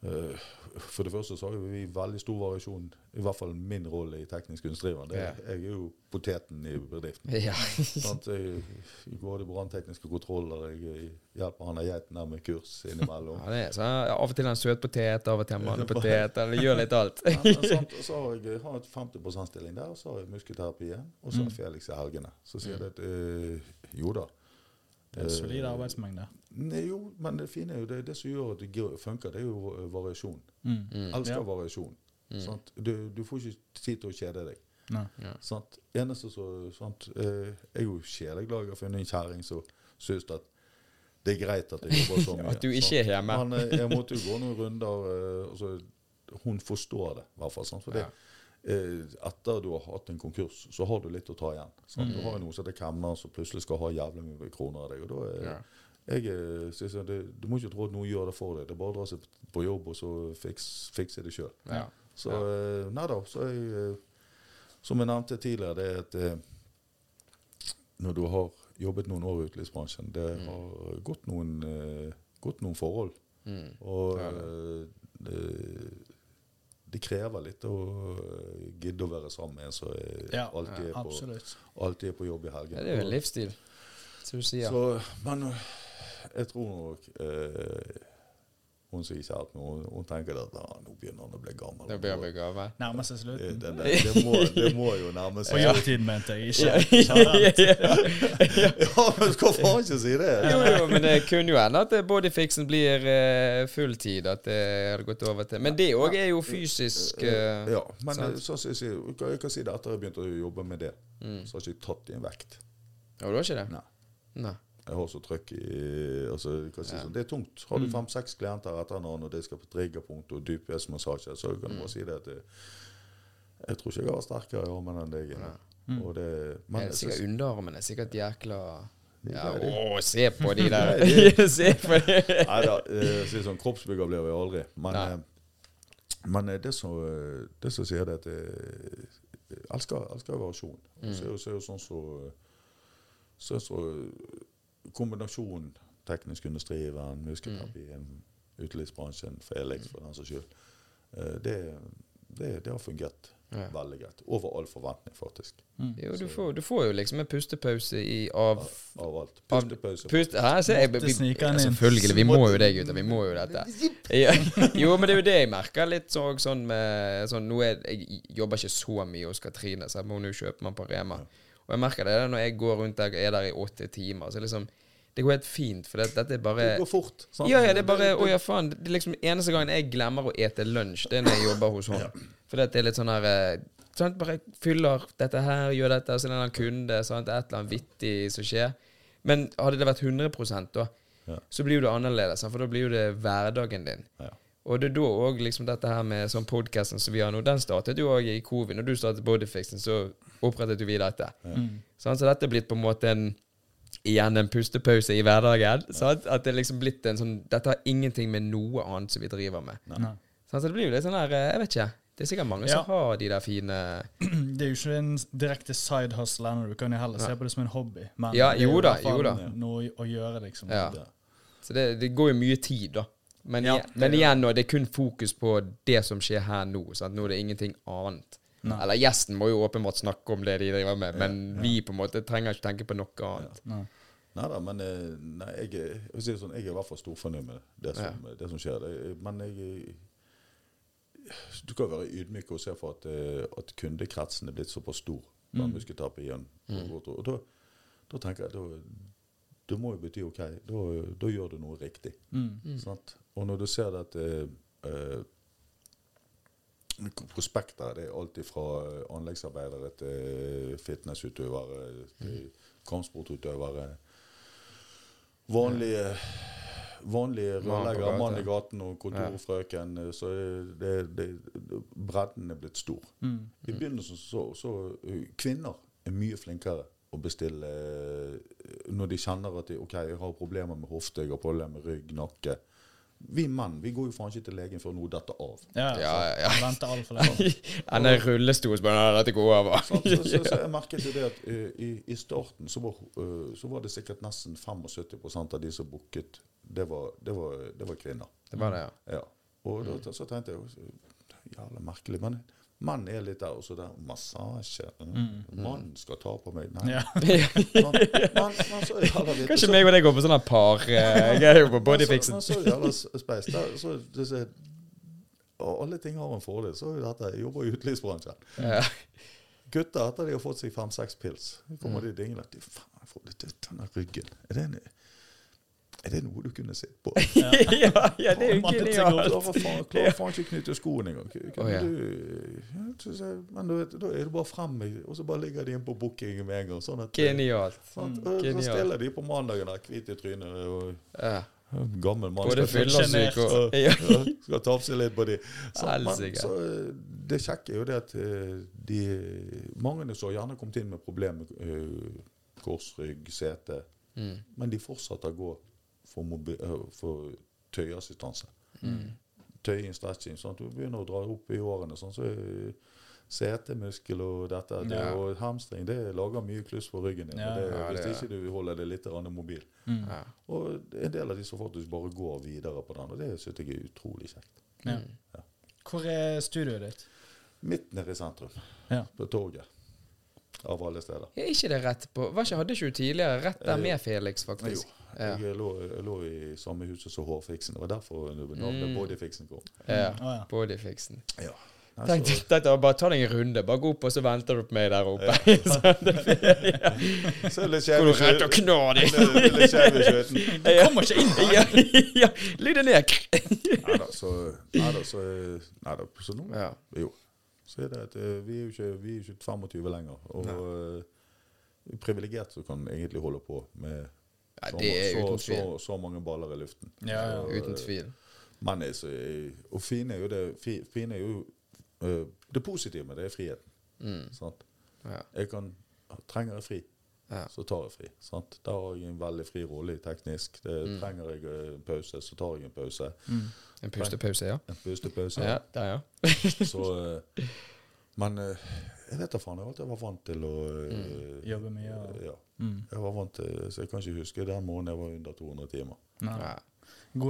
For det første så har jo vi veldig stor variasjon, i hvert fall min rolle i teknisk kunstdriver. Det- Ja. Jeg er jo poteten i bedriften. [laughs] Ja. sånn, Jeg, i branntekniske kontroller, jeg hjelper han geiten der med kurs innimellom. [laughs] ja, er så Av og til en søtpotet, av og til en mannepotet, [laughs] eller gjør litt alt. Ja, sant? Og så har jeg, jeg har et 50 %-stilling der, og så har jeg muskelterapien, og så har jeg Felix i helgene. Så sier jeg at øh, jo da. Det er en solid arbeidsmengde. Nei, jo, men det fine er jo det, det som gjør at det funker, det er jo variasjon. Mm. Mm. Elsker Ja. variasjon. Sant? Du, du får ikke tid til å kjede deg. Nei. Sant? Eneste så, sant? eh, Jeg er jo kjedeglad. jeg har funnet en kjerring som syns at det er greit at jeg jobber så [laughs] mye. At du ikke sant? er hjemme. Men eh, jeg måtte jo gå noen runder eh, altså, Hun forstår det, i hvert fall. Sant? For det, etter du har hatt en konkurs, så har du litt å ta igjen. Sant? Du har noen som heter kemner som plutselig skal ha jævlig mye kroner av deg. og da er, Ja. jeg, eh, jeg, det, Du må ikke tro at noen gjør det for deg. Det er bare å dra seg på jobb og så fiks, fikse det sjøl. Ja. Så ja. nei da. Så jeg, eh, som jeg nevnte tidligere, det er at eh, når du har jobbet noen år i utelivsbransjen, det Mm. har gått noen, eh, gått noen forhold. Mm. Og det. eh, det, det krever litt å eh, gidde å være sammen med en som er- Ja, alltid, på, alltid er på jobb i helgen. Ja, det er jo en livsstil, som du sier. Så, men øh, jeg tror nok eh, hun som ikke har hatt hun, hun tenker at ah, nå begynner han å bli gammel. Det blir bli gammel. Nærmer seg slutten. det, det, det, må, det må jo nærme På seg. jobbtid, mente jeg. Ikke [laughs] ja, men skal faen ikke si det! Jo, jo, men det kunne jo hende at eh, bodyfixen blir uh, fulltid. At det hadde gått over til Men det òg er jo fysisk uh, Ja, men sant. eh, sånn som jeg sier, jeg kan si det etter jeg begynte å jobbe med det, Mm. så har jeg ikke tatt i en vekt. Ja, du har ikke det? Nei. Nei. Jeg har så trøkk i altså, si Ja. Mm. sånn, Det er tungt. Har du fem-seks klienter etter hverandre, og det skal på triggerpunkt og dypvæsmassasje, så kan du Mm. bare si det at det, jeg tror ikke jeg har sterkere i armen enn deg. Nei. Og det, Men det er sikkert underarmen. Det er sikkert jækla ja, Ja, Å, se på de der! [laughs] [laughs] Se på de Nei da, eh, si sånn, kroppsbygger blir vi aldri. Men, eh, men eh, det som det som sier det at jeg elsker, elsker variasjon. Mm. Så er jo, så sånn så, så, så kombinasjonen teknisk industriven, muskelterapien, utelivsbransjen, Felix for den saks skyld, eh, det, det, det har fungert Ja. veldig greit. Over all forventning, faktisk. Jo, du får, du får jo liksom en pustepause i av Av alt. Av- Pustepause. Pust, her, se, jeg, vi, selvfølgelig. Vi må jo det, gutter. Vi må jo dette. Ja, jo, men det er jo det jeg merker litt så, sånn med sånn, Nå er, Jeg jobber ikke så mye hos Katrine, så jeg må nå kjøpe meg på Rema. Og jeg merker det når jeg går rundt der er der i åtte timer. Så liksom Det går helt fint, for det, dette er bare Det går fort. sant? ja, ja, det er bare Å ja, faen. Det er liksom Eneste gangen jeg glemmer å ete lunsj, det er når jeg jobber hos henne. For det er litt sånn her eh, sant? Bare fyller dette her, gjør dette, og så er det en kunde, sant? et eller annet vittig som skjer. Men hadde det vært 100 da, Ja. så blir jo det annerledes, sant? for da blir jo det hverdagen din. Ja. Og det er da òg liksom dette her med sånn podkasten som vi har nå, den startet jo òg i covid. Når du startet Bodyfixen, så opprettet jo vi dette. Sant? Så dette er blitt på en måte en Igjen en pustepause i hverdagen. Sant? At det liksom blitt en sånn Dette har ingenting med noe annet som vi driver med. Nei. Så det blir jo litt sånn her Jeg vet ikke. Det er sikkert mange Ja. som har de der fine [clears throat] Det er jo ikke en direkte side hustle ennå. Du kan jo heller se på det som en hobby. Men Ja, jo da, jo da. noe å gjøre, liksom. Ja. Så det, det går jo mye tid, da. Men, Ja, men igjen, nå, det er kun fokus på det som skjer her nå. Sant? Nå er det ingenting annet. Nei. Eller gjesten må jo åpenbart snakke om det de driver med, men vi på en måte trenger ikke tenke på noe annet. Ja. Nei da, men eh, nei, jeg, jeg, jeg, det sånn, jeg er i hvert fall storfornøyd med det som, det som skjer. Men jeg Du kan være ydmyk og se for at, eh, at kundekretsen er blitt såpass stor. Da Mm. muskelterapien. Og, og da, da tenker jeg da, det må jo bety OK, da, da gjør du noe riktig. Mm. Sant? Og når du ser det at eh, eh, Prospekter det er alltid fra eh, anleggsarbeidere til fitnessutøvere, til kampsportutøvere. Vanlige, vanlige rørleggere, mann i gaten og kontorfrøken. eh, Så det, det, bredden er blitt stor. Mm. I begynnelsen så, så Kvinner er mye flinkere å bestille når de kjenner at de, ok, jeg har problemer med hofte, jeg har problemer med rygg, nakke. Vi menn vi går jo faen ikke til legen før noe detter av. Ja, Ja, ja, ja. Jeg venter altfor lenge. [laughs] Han er rullestol, så bare dette går over. så, Så, så, så [laughs] jeg merket jo det at uh, i, i starten så var, uh, så var det sikkert nesten 75% av de som booket, det var, det var, det var kvinner. Det var det, ja. Ja. Og da, så tenkte jeg jo, jævla merkelig. Men mann er litt der, og så der massasje. Mm. Mannen skal ta på meg. Nei. Ja. Man, man, man så jævla vidt. Kanskje meg og deg går på sånne par-greier på man så- bodyfixen. man så jævla space. Der, så, disse, og alle ting har en fordel. Så er dette, jeg jobber i utelivsbransjen. Ja. Gutter, etter de har fått seg fem-seks pils, kommer de dinglende. De, faen, jeg får litt ut denne ryggen. Er det en Er det noe du kunne sett på? [laughs] ja, ja, det er jo genialt. Klarer faen, klarer faen ikke å knytte skoene engang. Ja. du, men du vet, da er det bare fremme, og så bare ligger de inn på booking med en gang. Sånn at, Genialt. Sant? Mm, Og Så stiller de på mandagen der, hvit i trynet, og Ja. gammel mann Både skal, fyllesyk og [laughs] ja. skal tafse litt på de. Så, men, så eh, det kjekke er jo det at eh, de, mange som gjerne kommet inn med problemer med eh, korsrygg, sete, Mm. men de fortsetter å gå for, mobi- eh, for tøyeassistanse. Mm. Tøying, stretching. Sånn at du begynner å dra opp i årene. Sånn, så er setemuskel og dette det, Ja. og hamstring det lager mye kluss for ryggen din. Ja, det, ja, hvis det- ikke du holder det litt mobil. Mm. Ja. Og en del av de som faktisk bare går videre på den, og det syns jeg er utrolig kjekt. Ja. Hvor er studioet ditt? Midt nede i sentrum, Ja. på torget. Av alle steder. Ja, ikke det rett på Var ikke, Hadde ikke du tidligere rett der Eh, med Felix, faktisk? Ja. Jeg lå, jeg lå i samme hus som Hårfiksen. Det var derfor navnet Mm. Bodyfiksen kom. ja. Å, ja. Bodyfiksen. Ja. Tenk, Altså, tenk bare ta deg en runde. Bare gå opp, og så venter du på meg der oppe. [laughs] [laughs] så er det litt skjev i rett og skjøten. knar [laughs] Det det litt skjev. Du kommer ikke inn! ja, ja. Deg ned. Neida, så Neida, så Neida, så nå Ja. Jo. Så er det at eh, vi er jo ikke, vi er ikke 25 lenger. Og uh, vi er privilegert som kan egentlig holde på med ja, så, det er så, uten så, tvil. så mange baller i luften. Ja, ja. Uten tvil. Men jeg, så, og fine er jo det fi- Fine er jo uh, Det positive med det er friheten. Mm. Sant? Ja. Jeg kan Trenger jeg fri, Ja. så tar jeg fri. Sant? Da har jeg en veldig fri rolle teknisk. Det, Mm. Trenger jeg eh, en pause, så tar jeg en pause. Mm. En pustepause, ja. En pustepause. Ja, der, ja. Så eh, Men eh, jeg vet da faen. Jeg var, alltid vært vant til å eh, Mm. Jobbe mye. Ja. Ja. Mm. Jeg var vant til Så jeg kan ikke huske den måneden jeg var under 200 timer. Nei. Ja.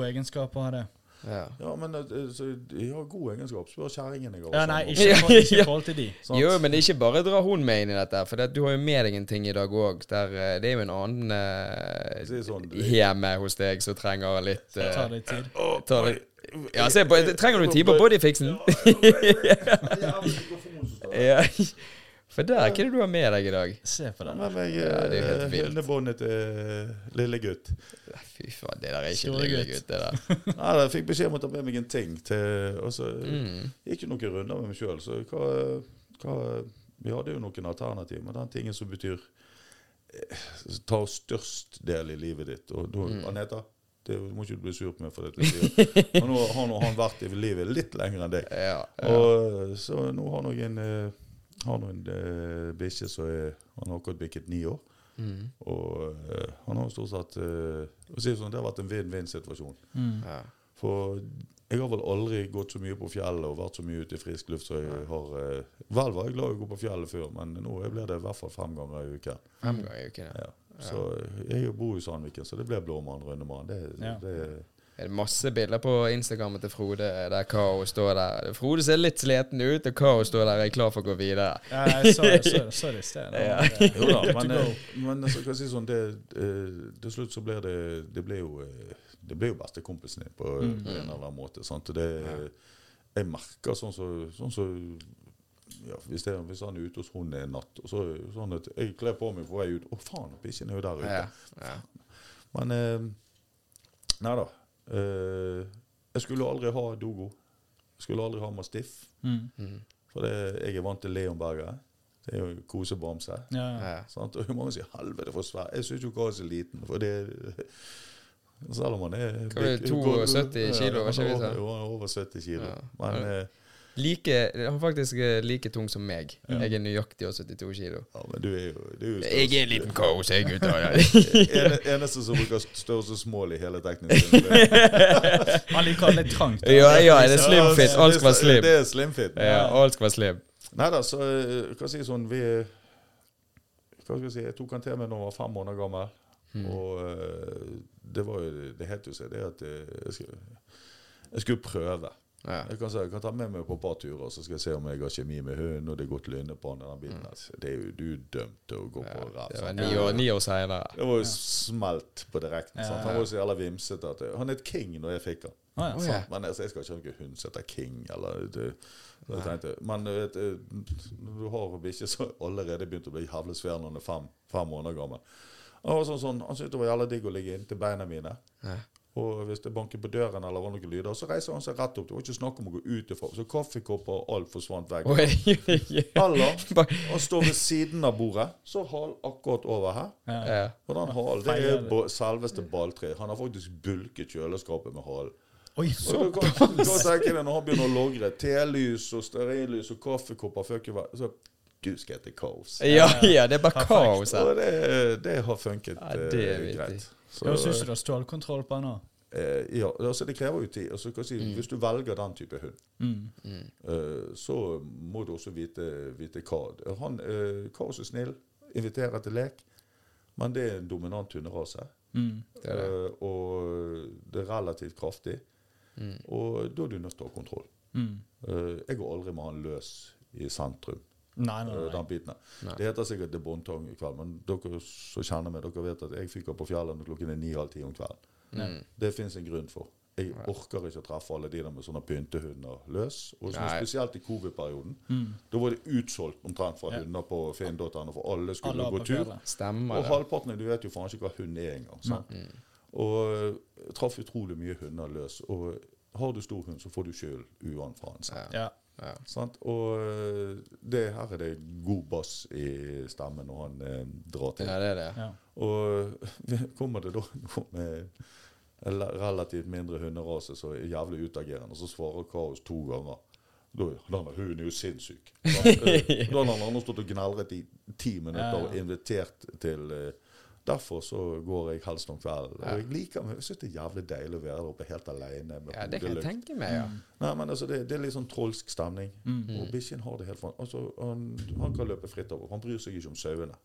egenskap å ha det. Ja. Ja, men eh, så, jeg har god egenskap. Spør kjerringene i har. Ja, nei, ikke, med. ikke i forhold til de. Sant? Jo, men ikke bare dra hun med inn i dette. For det, du har jo med deg en ting i dag òg. Det er jo en annen uh, sånn, hjemme hos deg som trenger litt uh, Ta litt tid. tar litt, Ja, se på Trenger du tid på bodyfixen? ja. [laughs] For der, hva er det du har med deg i dag? Se på den. med meg Ja, det jo helt eh, hundebåndet til eh, lille gutt. Fy faen, det der er ikke lillegutt, lille gutt. gutt, det der. [laughs] Nei, Jeg fikk beskjed om å ta med meg en ting. til Og så Mm. gikk jo noen runder med meg sjøl, så hva, hva Vi hadde jo noen alternativ, men den tingen som betyr eh, tar størst del i livet ditt Og da Mm. Aneta, det må ikke du bli sur på meg for dette. Men nå har han vært i livet litt lenger enn deg. [laughs] Ja, ja. Og, så nå har noen eh, har nå en uh, bikkje som er Han har akkurat bikket ni år. Mm. Og uh, han har jo stort sett uh, å si det sånn, Det har vært en vinn-vinn-situasjon. Mm. ja. For jeg har vel aldri gått så mye på fjellet og vært så mye ute i frisk luft som jeg har uh, Vel var jeg glad i å gå på fjellet før, men nå blir det i hvert fall fem ganger i uken. Fem ganger i uken. ja. Ja. Så jeg bor i Sandviken, så det blir Blåmann, Rønnemann. Det, Ja. det, Er det masse bilder på Instagrammen til Frode der Kao står der. Frode ser litt sliten ut, og Kao står der og er klar for å gå videre. Ja, jeg så det, så det, så det i sted. [laughs] Ja. jo da, men, eh, men så kan jeg si sånn det, eh, Til slutt så blir det Det blir jo eh, Det blir jo bestekompisen din på, Mm. en eller annen måte. Sant? Det, Jeg merker sånn som så, sånn så, ja, hvis, det, hvis han er ute hos hun en natt, og så sånn at jeg kler på meg på vei ut Å, faen, bikkjen er jo der ute. Ja, ja. Men eh, Nei da. Eh, jeg skulle aldri ha Dogo. Jeg skulle aldri ha Mastiff. Mm. Mm. For det, jeg er vant til Leonberger. Det er jo kosebamse. Ja, ja. Og mange sier 'helvete, for svær'. Jeg syns jo ikke han er så liten. For det [laughs] Selv om han er Hva er det, 72 kilo, Ja, skal vi han er over, over 70 kilo. Ja. Men Ja. eh, Like, han er faktisk eh, like tung som meg. Jeg er nøyaktig og 72 kilo. ja, men du er jo, du er jo Jeg er en liten kaos, jeg, gutter. [laughs] Ja. En- Eneste som bruker størrelse smål i hele teknisk. [laughs] Han liker det litt trangt. Ja, ja, det er slim fit. Alt skal være slim. Det er slim fit. Ja, alt skal være slim. Nei da, så eh, hva si sånn Vi Hva skal jeg si Jeg tok han til meg da jeg var fem måneder gammel. Mm. Og eh, det var jo Det het jo seg det at eh, jeg skulle, jeg skulle prøve. Ja. Jeg kan, jeg kan ta med meg på et par turer, så skal jeg se om jeg har kjemi med hunden. Og det er godt lynne på den bilen. Mm. det er jo, du dømt til å gå på Mm. Ræv. det var ni år, ni år senere. Det var jo smelt på direkten. Ja, sant? Han var jo så jævla vimsete at Han het King når jeg fikk han. Ja. Ja. Sant? Men altså, jeg skal ikke ha noen hund som heter King. Eller, det, det jeg tenkte, men du vet, eh, når du har bikkje som allerede begynt å bli jævlig svær når han er fem, fem måneder gammel Han var sånn, sånn, han syntes det var jævla digg å ligge inntil beina mine. Ja. Og hvis det banker på døren, eller var noen lyder, så reiser han seg rett opp. Det var ikke snakk om å gå ut ifra. Så kaffekopper og alt forsvant vekk. Eller han står ved siden av bordet, så hal akkurat over her. Ja. Ja. Og den halen, det er jo selveste balltreet. Han har faktisk bulket kjøleskapet med halen. Oi, Så så du kan, du kan tenke deg når han begynner å logre telys og stearinlys og kaffekopper you, Så du skal hete kaos. Ja, ja, det er bare Perfekt. kaos her. Og det, det har funket Ja, det er eh, viktig. greit. Så, Ja, Syns du du har stålkontroll på den nå? eh, ja, altså det krever jo tid. Altså, si, Hvis du velger den type hund, Mm. eh, så må du også vite, vite hva. Han, eh, Kaos er snill, inviterer til lek, men det er en dominant hunderase. Mm. Det det. Eh, og det er relativt kraftig. Mm. Og da er du nødt til å ha kontroll. Mm. Eh, jeg går aldri med han løs i sentrum. Nei, nei, eh, nei. den biten. Nei. Det heter sikkert det Bontong i kveld, men dere som kjenner meg, dere vet at jeg fyker på fjellet når klokken er ni-halv ti om kvelden. Mm. Det fins en grunn for. Jeg orker ikke å treffe alle de der med sånne pyntehunder løs. Og spesielt i covid-perioden. Mm. Da var det utsolgt omtrent fra Ja. hunder på finn.no, for alle skulle Alle gå tur. Stemmer Og halvparten av de vet jo faen ikke hva hund er engang. Mm. Og eh, jeg traff utrolig mye hunder løs. Og har du stor hund, så får du skyld uanfra. Ja. Ja. Og eh, det, her er det god bass i stemmen når han eh, drar til. ja, det er det. Ja. Og [laughs] kommer det da noe med en relativt mindre hunderase som er jævlig utagerende, så svarer Kaos to ganger. Da, denne hunden er jo sinnssyk. [laughs] Da eh, da har han stått og gnelret i ti minutter Ja, ja. og invitert til eh, Derfor så går jeg helst om kvelden. Ja. Og jeg liker meg, jeg syns det er jævlig deilig å være der oppe helt alene. med Ja, det kan jeg tenke meg, ja. Nei, men altså, det, det er litt sånn trolsk stemning. Mm. Og bikkjen har det helt fint. Altså, han, han kan løpe fritt over. Han bryr seg ikke om sauene.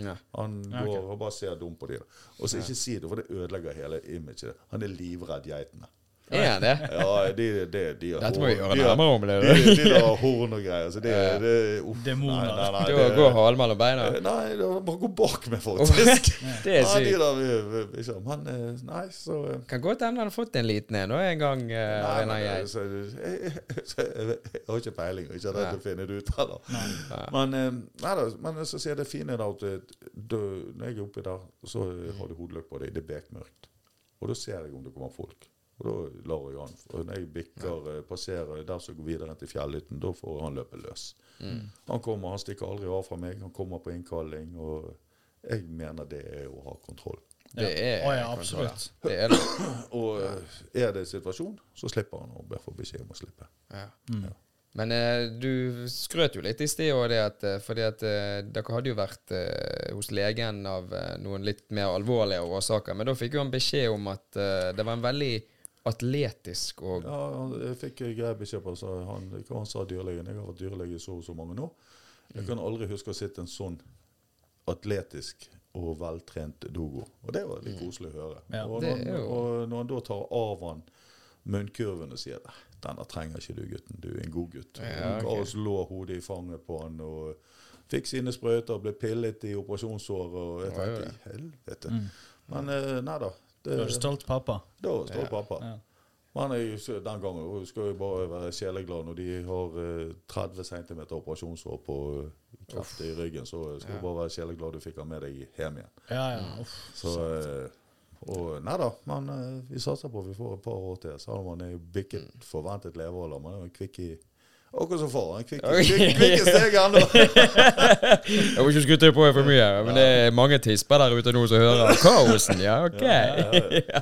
ja. Han Ja, okay. går og bare ser dum på dem. Og så ikke si det, for det ødelegger hele imaget. Han er livredd geitene. Er han det? Ja, de, de, de har Dette må vi gjøre nærmere om. De, det. de der har horn og greier. Så det, Ja. det uff, Demoner. Nei, nei, nei, det- går halen mellom beina. Eh, Nei, det var bare gå bak meg, faktisk. [laughs] Det er de sykt. der, vi- vi- vi- ikke, Men eh, nei, så eh, Kan godt hende han har fått en liten en en gang. Nei, Nei, jeg, så, [laughs] jeg, jeg har ikke peiling, og ikke redd for å finne det ut heller. Men, nei da, men så sier det fine da at når jeg er oppi der, så har du hodeløk på deg. Det er bekmørkt. Og da ser jeg om det kommer folk. Og da lar jeg han. Og når jeg bikker, eh, passerer der som går videre til fjellhytten, da får han løpe løs. Mm. Han kommer, han stikker aldri av fra meg. Han kommer på innkalling. Og jeg mener det er å ha kontroll. Det er Å ja, absolutt. Det er det. [clears throat] Og eh, er det situasjon, så slipper han å be få beskjed om å slippe. Ja. Mm. Men eh, du skrøt jo litt i sted òg, det at eh, fordi at eh, dere hadde jo vært eh, hos legen av eh, noen litt mer alvorlige årsaker. Men da fikk jo han beskjed om at eh, det var en veldig atletisk og Ja, han, jeg fikk grei beskjed på så han, han sa dyrlegen. Jeg har vært dyrlege i så og så mange nå. Jeg kan aldri huske å ha sett en sånn atletisk og veltrent dogo. Og det var litt koselig å høre. Ja, og, når, jo- og når han da tar av han munnkurven og sier denne trenger ikke du, gutten. Du er en god gutt. Ja, Og ok. Kaos lå hodet i fanget på han og fikk sine sprøyter, ble pillet i operasjonssåret og jeg tenkte i helvete. Mm. Men eh, nei da. Det, Du er stolt pappa. da stolt Ja. pappa. Ja. Men jeg, den gangen skal jo bare være sjeleglad når de har eh, 30 cm operasjonssår på eh, kreft i ryggen. Så skal du Ja. bare være sjeleglad du fikk han med deg hjem igjen. Ja, ja. Uff. Så, eh, og nei da, men eh, vi satser på at vi får et par år til. Han er jo bikket forventet levealder. Men er jo kvikk i Akkurat som far. Han kvikk i Oi. kvikk, kvikk i steget ennå. [laughs] Jeg må ikke skryte på for mye, men det er mange tisper der ute nå som hører kaosen. Ja, ok. [laughs]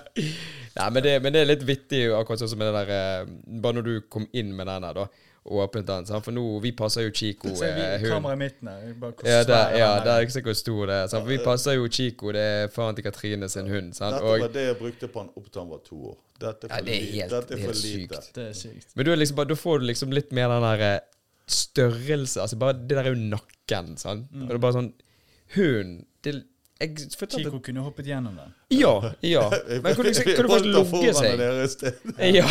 Ja, Nei, men det, men det er litt vittig, akkurat sånn som med den der eh, Bare når du kom inn med den der, da, åpnet den. Sant? For nå, vi passer jo Chico Se, eh, vi, hund. kameraet i midten her. Bare Ja, der, ja, er. der er ikke sikkert hvor stor det er. Sant? For vi passer jo Chico, det er faren til Katrine sin hund. Sant? Dette var det jeg brukte på han opp til han var to år. Dette er Ja, det er lite. helt- Dette er for helt lite. sykt. Det er sykt. men du er liksom bare, da får du liksom litt mer den der eh, størrelse Altså bare Det der er jo nakken, sant. Mm. Og det er bare sånn Hund det, jeg fortalte Chico kunne hoppet gjennom den. Ja, ja. [laughs] Men kunne du kunne faktisk logge seg. Ja.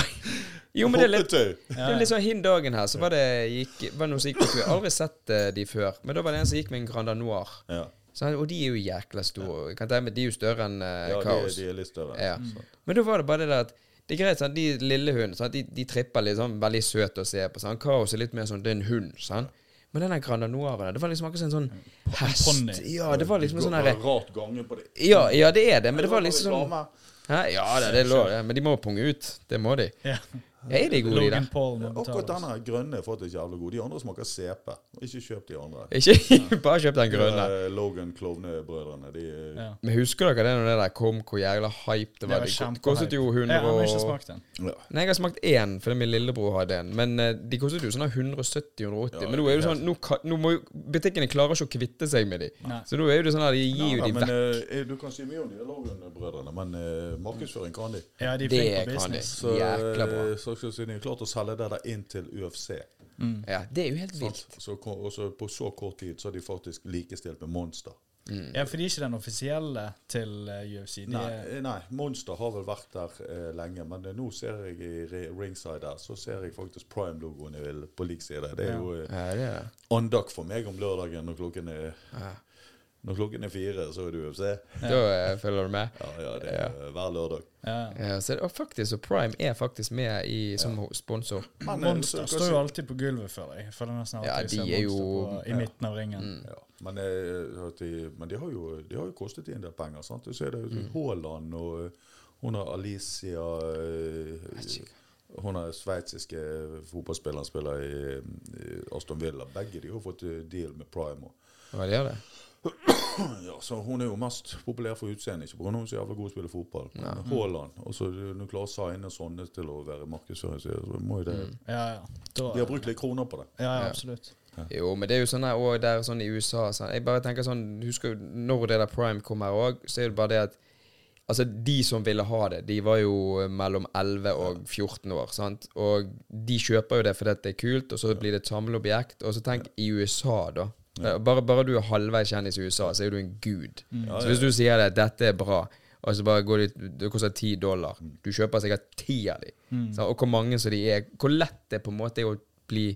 Jo, men det er litt det er litt sånn Hin dagen her, så var det gikk, var det noen som gikk på tur. Jeg har aldri sett eh, de før. Men da var det en som gikk med en Grand Noir. Ja, Så, og de er jo jækla store. Tenke De er jo større enn Kaos ja de, de er litt større. Ja. Så. Men da var det bare det der at det er greit, sånn, de lille hundene sånn, De, de tripper litt sånn veldig søte å se på. Sånn. Kaos er litt mer sånn det er en hund. Sånn. Men den Granda Noiren, det var liksom akkurat en sånn hest. ponni. Ja, det var liksom en sånn herre Rart gange på det. ja, ja, det er det, men det var liksom sånn Hæ? Ja, det, det er lov, ja. Men de må punge ut. Det må de. Ja. Er de gode, de Logan der? Akkurat denne grønne er ikke jævlig god. De andre smaker CP. Ikke kjøp de andre. Ikke [laughs] bare kjøp den grønne. Eh, Logan Klovnebrødrene. De Ja. Men husker dere det når det der kom, hvor jævla hype det var? Det var? de kostet jo 100 Jeg har ikke smakt den. ja. Nei, jeg har smakt én, fordi min lillebror hadde en. Men eh, de kostet jo sånn 170-180. Ja, men nå er det jo sånn nå, nå må jo Butikkene klarer ikke å kvitte seg med de. Nei. Så nå er jo det sånn at de gir jo de men vekk. eh, Du kan si mye om de Logan-brødrene, men eh, markedsføring kan de. Ja, de er flinke på kan de. business. Så, Jækla bra. eh, så de har klart å selge det der inn til UFC. Ja, det er jo helt vilt. Så, så på så kort tid så er de faktisk likestilt med Monster. Ja, for de er ikke den offisielle til eh, UFC. De Nei, nei, Monster har vel vært der eh, lenge, men eh, nå ser jeg i ringside der, så ser jeg faktisk Prime-logoen i- på lik side. Det er Ja. jo eh, Ja, det er andak for meg om lørdagen når klokken er Ja. Når klokken er fire, så er det UFC. Da uh, følger du med. Ja, ja, det er ja. hver lørdag. ja. Ja, så, og faktisk, så Prime er faktisk med i, som sponsor. Men, eh, Monster så- står jo alltid på gulvet, føler jeg. For det er snart Ja, jeg de er jo- på, i midten av ringen. Mm. Ja, men, eh, de, men de, har jo, de har jo kostet en del penger. sant? Du ser det Mm. Haaland og eh, hun har Alicia eh, Hun er sveitsiske fotballspilleren spiller i, i Aston Villa. Begge de har fått eh, deal med Prime. Og, Hva gjør det? [clears throat] ja, så Hun er jo mest populær for utseendet, ikke pga. hun er så jævla god til å spille fotball. Ja. Haaland. Og så Når du klarer å signe sånne til å være markedsfører, så må jo det Ja, ja. Da, De har brukt litt kroner på det. ja, ja, Ja. absolutt. Jo, men det er jo sånn her og det er sånn i USA sånn, Jeg bare tenker sånn Husker jo når det der Prime kom her òg, så er det bare det at Altså, de som ville ha det, de var jo mellom 11 og 14 år, sant? Og de kjøper jo det fordi det er kult, og så blir det et samleobjekt. Og så tenk i USA, da. Bare, bare du er halvveis kjendis i USA, så er du en gud. Ja, Så hvis du sier det, dette er bra, og så bare går det Det koster ti dollar. Du kjøper sikkert ti av de. Så, og hvor mange som de er Hvor lett det på en måte er å bli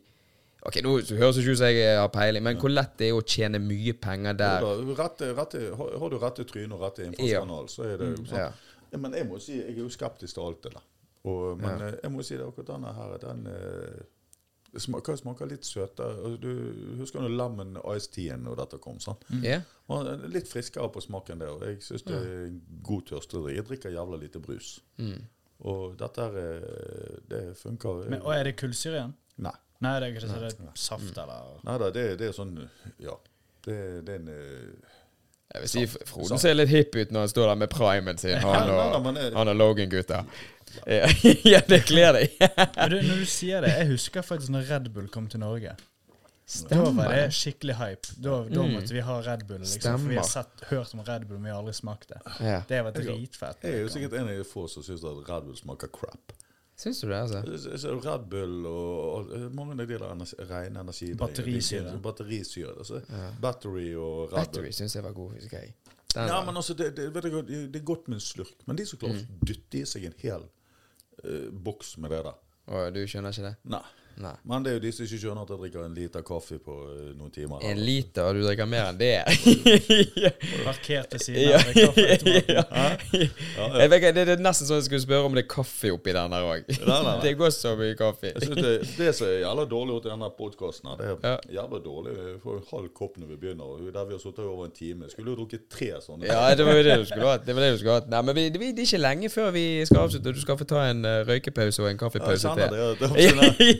Ok, nå høres det ikke ut som jeg har peiling, men hvor lett det er å tjene mye penger der. Rette, rette, har, har du rette tryne og rette innfallskanal, så er det jo sånn. Ja. Ja, men jeg må si, jeg er jo skeptisk til alt det der. Og, men eh, jeg må si det akkurat denne her, den eh, det smaker, smaker litt søtere. Du husker når Lemon Ice Teen og dette kom? sant? Ja. Yeah. litt friskere på smaken der, og jeg syns det er god tørstedrikk. Jeg drikker jævla lite brus. Mm. Og dette her, eh, det funker. Men, og er det kullsyre igjen? Nei. Nei, det er ikke sånn det er saft eller Nei da, det, det er sånn Ja. Det, det er en eh, Jeg vil si Frode ser litt hipp ut når han står der med primen sin, [laughs] han Nei, nei, og, han og Logan-gutta. [laughs] Ja, det kler deg. [laughs] Men du, Når du sier det, jeg husker faktisk når Red Bull kom til Norge. Stemmer. Da var det skikkelig hype. Da, da Mm. måtte vi ha Red Bull. Liksom, for vi har sett, hørt om Red Bull, men vi har aldri smakt det. Ja. Det var dritfett. Jeg er jo sikkert en av de få som syns at Red Bull smaker crap. Syns du det, altså? Så- så Red Bull og, og mange av de der energi, rene energidrikkene. Batterisyre. Batterisyre. Altså, Ja. Battery og Red Battery Bull. syns jeg var god, husker jeg. Den Ja, men altså, det, det, vet du, det er godt med en slurk. Men de som klarer Mm. å dytte i seg en hel eh, boks med det der Å, du skjønner ikke det? Nei. Nei. Men det er jo de som ikke skjønner at jeg drikker en liter kaffe på eh, noen timer. En liter, og du drikker mer enn det? Parkert ved siden av kaffeautomaten. [laughs] Jeg vet det er nesten sånn jeg skulle spørre om det er kaffe oppi den der òg. [laughs] Det går så mye kaffe. Jeg synes det, det som er jævla dårlig gjort i denne podkasten, det er Ja. jævla dårlig. Vi får en halv kopp når vi begynner, og der vi har sittet over en time. Skulle jo drukket tre sånne. Ja, det var jo det du skulle hatt. Det var det du skulle hatt. Nei, men vi, det, det er ikke lenge før vi skal avslutte. Du skal få ta en eh, røykepause og en Ja, jeg kaffepause til. det. Det,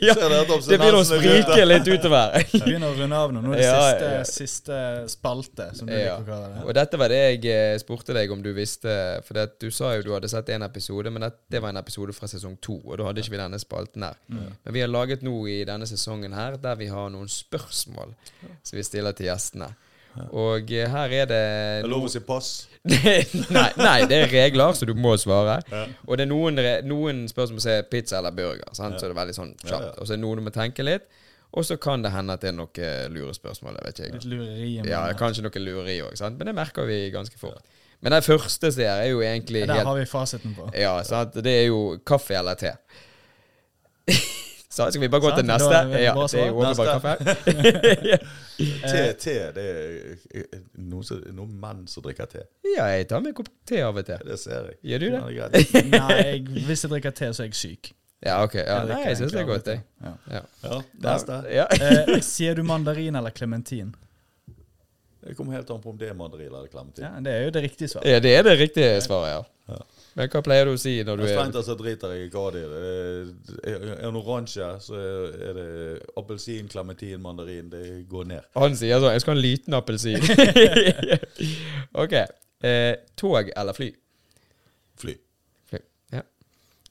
[laughs] Ja, ser det, at Det begynner å sprike litt utover. [laughs] Vi begynner å runde av nå. Nå er det Ja, siste, ja. siste spalte, som du Ja. liker å kalle det. Og dette var det jeg eh, spurte deg om du visste. For det, du sa jo du hadde sett en episode, men det, det var en episode fra sesong to. Og da hadde ikke vi denne spalten her. Men vi har laget noe i denne sesongen her der vi har noen spørsmål som vi stiller til gjestene. Og eh, her er det Det er lov å si pass. Nei, nei, det er regler, så du må svare. Og det er noen, noen spørsmål som er pizza eller burger. Sant? Så det er veldig sånn kjapt. ja. Og så er det noen du må tenke litt. Og så kan det hende at det er noen lure lurespørsmål. Jeg vet ikke. Litt lureri. Ja, kanskje noe lureri òg, men det merker vi ganske fort. Men den første som er, er jo egentlig Der helt har vi fasiten på. Ja, sant? Det er jo kaffe eller te. [laughs] Så skal vi bare gå til neste? Ja, det er jo også bare kaffe. Te, te det er eh, noen, som- noen menn som drikker te. Ja, jeg tar meg en kopp te av og til. Det ser jeg. Gjør du det? [laughs] Nei, jeg, hvis jeg drikker te, så er jeg syk. Ja, ok. Ja, nei, jeg syns det er godt, jeg. Ja. Ja. Ja, neste. Ja. Eh, sier du mandarin eller klementin? Det kommer helt an på om det er mandarin eller klementin. Ja, det er jo det riktige svaret. ja, det er det riktige svaret, ja. Men hva pleier du å si når du er Strengt tatt så driter jeg i hva det. Er er en oransje, så er det appelsin, klementin, mandarin. Det går ned. Han sier sånn 'Jeg skal ha en liten appelsin'. [laughs] [laughs] ok. Eh, tog eller fly? Fly.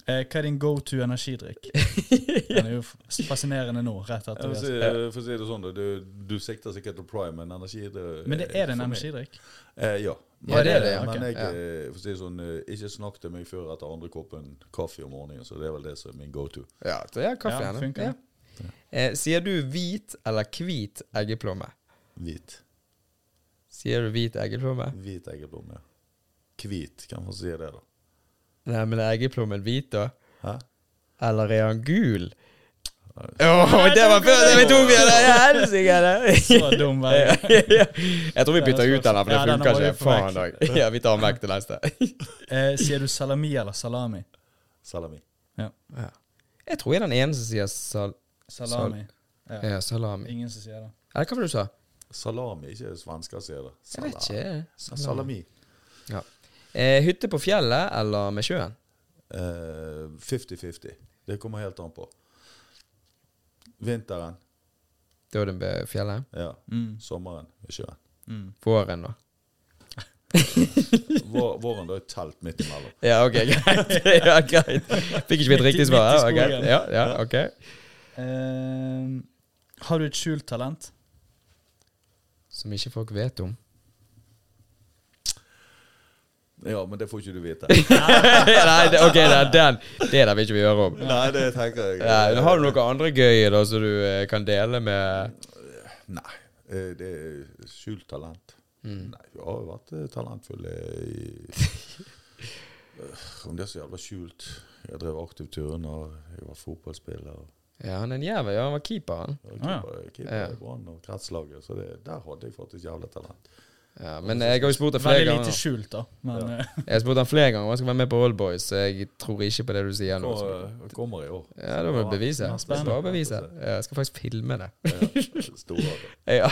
Eh, hva er din go to energidrikk? [laughs] Den er jo fascinerende nå, rett etter si, for å si det sånn, du, du sikter sikkert til prime, en energidrikk. Men det er det en energidrikk? Eh, ja. Ja, det er det, ja. Men jeg, ja. eh, for å si det sånn, eh, ikke snakk til meg før etter andre koppen kaffe om morgenen, så det er vel det som er min go to. Ja, så er kaffe Ja, funker. Ja. Eh, sier du hvit eller hvit eggeplomme? Hvit. Sier du hvit eggeplomme? Hvit eggeplomme. ja. Hvit, kan man si det, da? Nei, men er eggeplommen hvit, da? Hæ? Eller er han gul? Åh, det var før vi tok igjen det! Helsike! Så dum var [laughs] Ja, jeg. ja. Jeg tror vi bytter ut den, her, for det Ja, den funker ikke. Faen òg. [laughs] Ja, vi tar den vekk til neste. [laughs] Eh, sier du salami eller salami? Salami. Ja. Jeg tror jeg er den eneste som sier sal Salami. Ja. ja, salami. Ingen som sier det. Eller hva var det du sa? Salami, ikke svensker sier det. Jeg vet ikke. Salami. Salami. Ja. Eh, hytte på fjellet eller med sjøen? Eh, 50-50. Det kommer helt an på. Vinteren, Da er det med fjellet. ja. Mm. Sommeren med sjøen. Mm. Våren, da. [laughs] Vår, våren, da er telt midt imellom. Ja, ok, greit. [laughs] ja, greit. Fikk ikke mitt riktige riktig svar? Ja, okay. ok. Ja, ja, ok. Uh, har du et skjult talent? Som ikke folk vet om. Ja, men det får ikke du vite. [laughs] Nei, det, ok, er den. Det der vil ikke vi høre om. Nei, det tenker jeg. Ja, har du noe andre gøy da som du eh, kan dele med Nei, eh, det er skjult talent. Mm. Nei, vi har jo vært talentfull talentfulle i [laughs] Eh, Om det er så jævla skjult Jeg drev aktiv turner, jeg var fotballspiller. Ja, han er en jævel. Ja, han var keeper, han. ja. Keeper, keeper i Brann og kretslaget. Så det, der hadde jeg faktisk jævla talent. Ja, men jeg har jo spurt deg flere Veldig lite skjult, da. Men Ja. [laughs] Jeg har spurt han flere ganger om han skal være med på Oldboys, så jeg tror ikke på det du sier nå. Eh, kommer i år. Ja, da må du bevise. Bare bevise. Ja, jeg skal faktisk filme det. [laughs] Ja.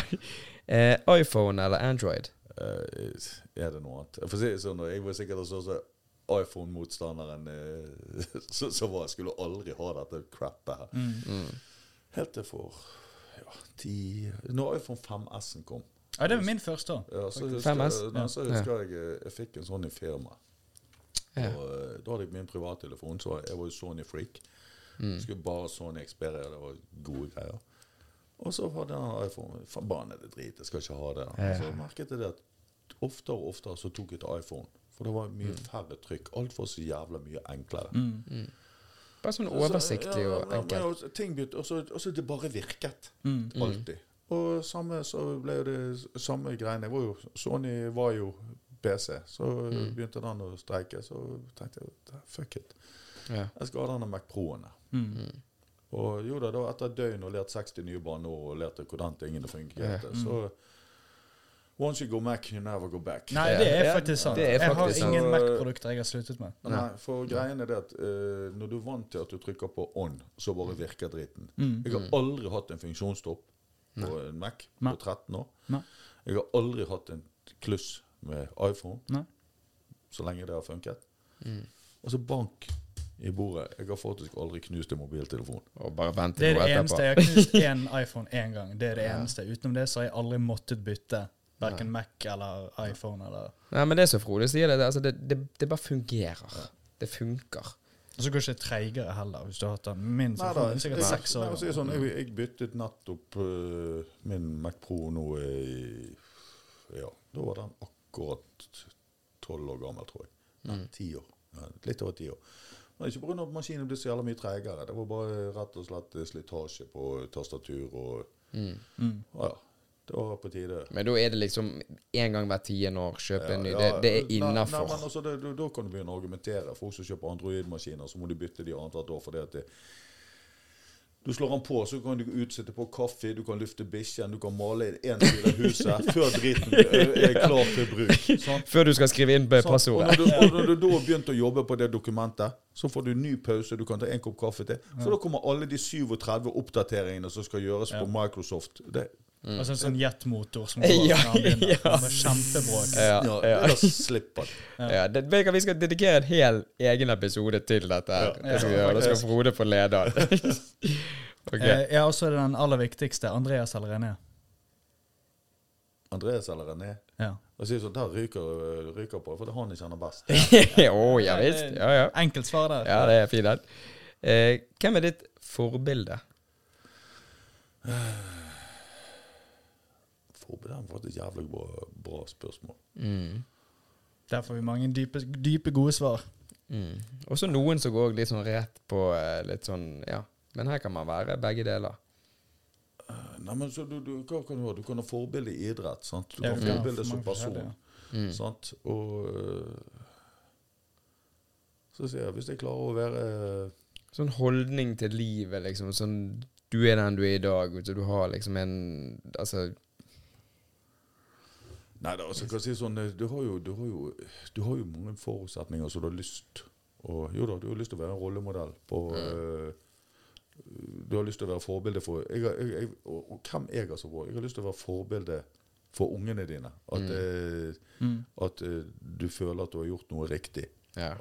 Eh, iPhone eller Android? Eh, er det noe annet? For å si det sånn, jeg var sikkert også så iPhone-motstanderen [laughs] så, så var jeg skulle aldri ha dette crappet her. mm. Mm. Helt til for ja, ti Når iPhone 5S-en kom. Ja, det var min første. Ja, så husker, 5S? jeg- nei, så husker jeg eh, jeg fikk en sånn i firma. Ja. Og eh, Da hadde jeg min privattelefon, så jeg var jo Sony-freak. Mm. Skulle bare Sony Xperia, det var gode greier. Og så hadde jeg iPhone. Forbannede drit, jeg skal ikke ha det. Ja. Så merket jeg det at oftere og oftere så tok jeg til iPhone. For det var mye færre trykk. Alt var så jævla mye enklere. Mm. Bare sånn Så- oversiktlig ja, og enkelt. ja, og ting begynte, og så, og så det bare virket. Mm. Alltid. Og samme så ble det samme greiene. Var jo, Sony var jo PC, så Mm. begynte den å streike. Så tenkte jeg fuck it. Ja. Jeg skal ha denne Mac Pro-en. Mm. Og jo da, da etter et døgn og lært 60 nye baneord og lærte hvordan tingene fungerte, Ja. så Once you go Mac, you never go back. Nei, det er faktisk sant. Er faktisk jeg har ingen Mac-produkter jeg har sluttet med. Nei, for greien er det at uh, når du er vant til at du trykker på on, så bare virker dritten. Mm. Jeg har aldri hatt en funksjonsstopp på en Mac Nei. på 13 år. Nei. Jeg har aldri hatt en kluss med iPhone Nei. så lenge det har funket. Mm. Og så bank i bordet. Jeg har faktisk aldri knust en mobiltelefon. Og bare vente Det er det eneste. Jeg har knust [laughs] én iPhone én gang. Det er det Ja. eneste. Utenom det så har jeg aldri måttet bytte verken Mac eller iPhone. eller... Nei, men det er som Frode sier, det, altså det, det, det bare fungerer. Det funker. Og så går det ikke treigere heller, hvis du har hatt den. Min Nei så da, er sikkert jeg- seks år. Nei, jeg, sånn, jeg, jeg byttet nettopp uh, min Mac Pro nå i Ja, da var den akkurat tolv år gammel, tror jeg. Nei, Mm. ti år. Ja, litt over ti år. Men ikke pga. at maskinen ble så jævla mye treigere. Det var bare rett og slett slitasje på tastatur og Mm. Mm. Ja, det var på tide. Men da er det liksom én gang hvert tiende år kjøpe en ny. Det, det er innafor. altså, da- kan du begynne å argumentere. Folk som kjøper Android-maskiner, så må de bytte de annethvert år fordi at det, Du slår den på, så kan du utsette på kaffe, du kan lufte bikkjen, du kan male én side av huset [laughs] før driten er klar til bruk. Sant? Før du skal skrive inn? Og passordet. når, du, og når du da har begynt å jobbe på det dokumentet, så får du en ny pause, du kan ta en kopp kaffe til. For da kommer alle de 37 oppdateringene som skal gjøres på Microsoft. Det, Og Altså en sånn jetmotor som [laughs] går Ja, når han begynner. ja. Med kjempebråk. Ja, ja, ja. Slipper. Ja, det, vi skal dedikere en hel egen episode til dette. her. Ja. Det skal vi gjøre. Da skal Frode få lede den. [laughs] Ok. Eh, Ja, og så er det den aller viktigste. Andreas eller René. Andreas eller René? Ja. Jeg sier sånn, Der ryker, ryker på, for det er han jeg kjenner best. [laughs] Å, ja visst. Ja, ja. Enkelt svar der. ja, det er fint. Eh, hvem er ditt forbilde? [sighs] Forberedt fått et jævlig bra, bra spørsmål. Mm. Der får vi mange dype, dype gode svar. Mm. Og så noen som går litt sånn rett på eh, litt sånn Ja, men her kan man være begge deler. Nei, men så du, du, hva kan du ha? Du kan ha forbilde i idrett. sant? Du kan ha ja, forbilde for som person. Det, person. Mm. sant? Og øh, så sier jeg, hvis jeg klarer å være Sånn holdning til livet, liksom. Sånn Du er den du er i dag. Så du har liksom en Altså Nei, da, altså, kan jeg si sånn, eh, du har, jo, du, har jo, du har jo mange forutsetninger som du har lyst og, Jo da, du har lyst til å være en rollemodell på øh, Du har lyst til å være forbilde for jeg, har- jeg, jeg, og, og hvem jeg altså for? Jeg har lyst til å være forbilde for ungene dine. At, Mm. at uh, du føler at du har gjort noe riktig. Ja.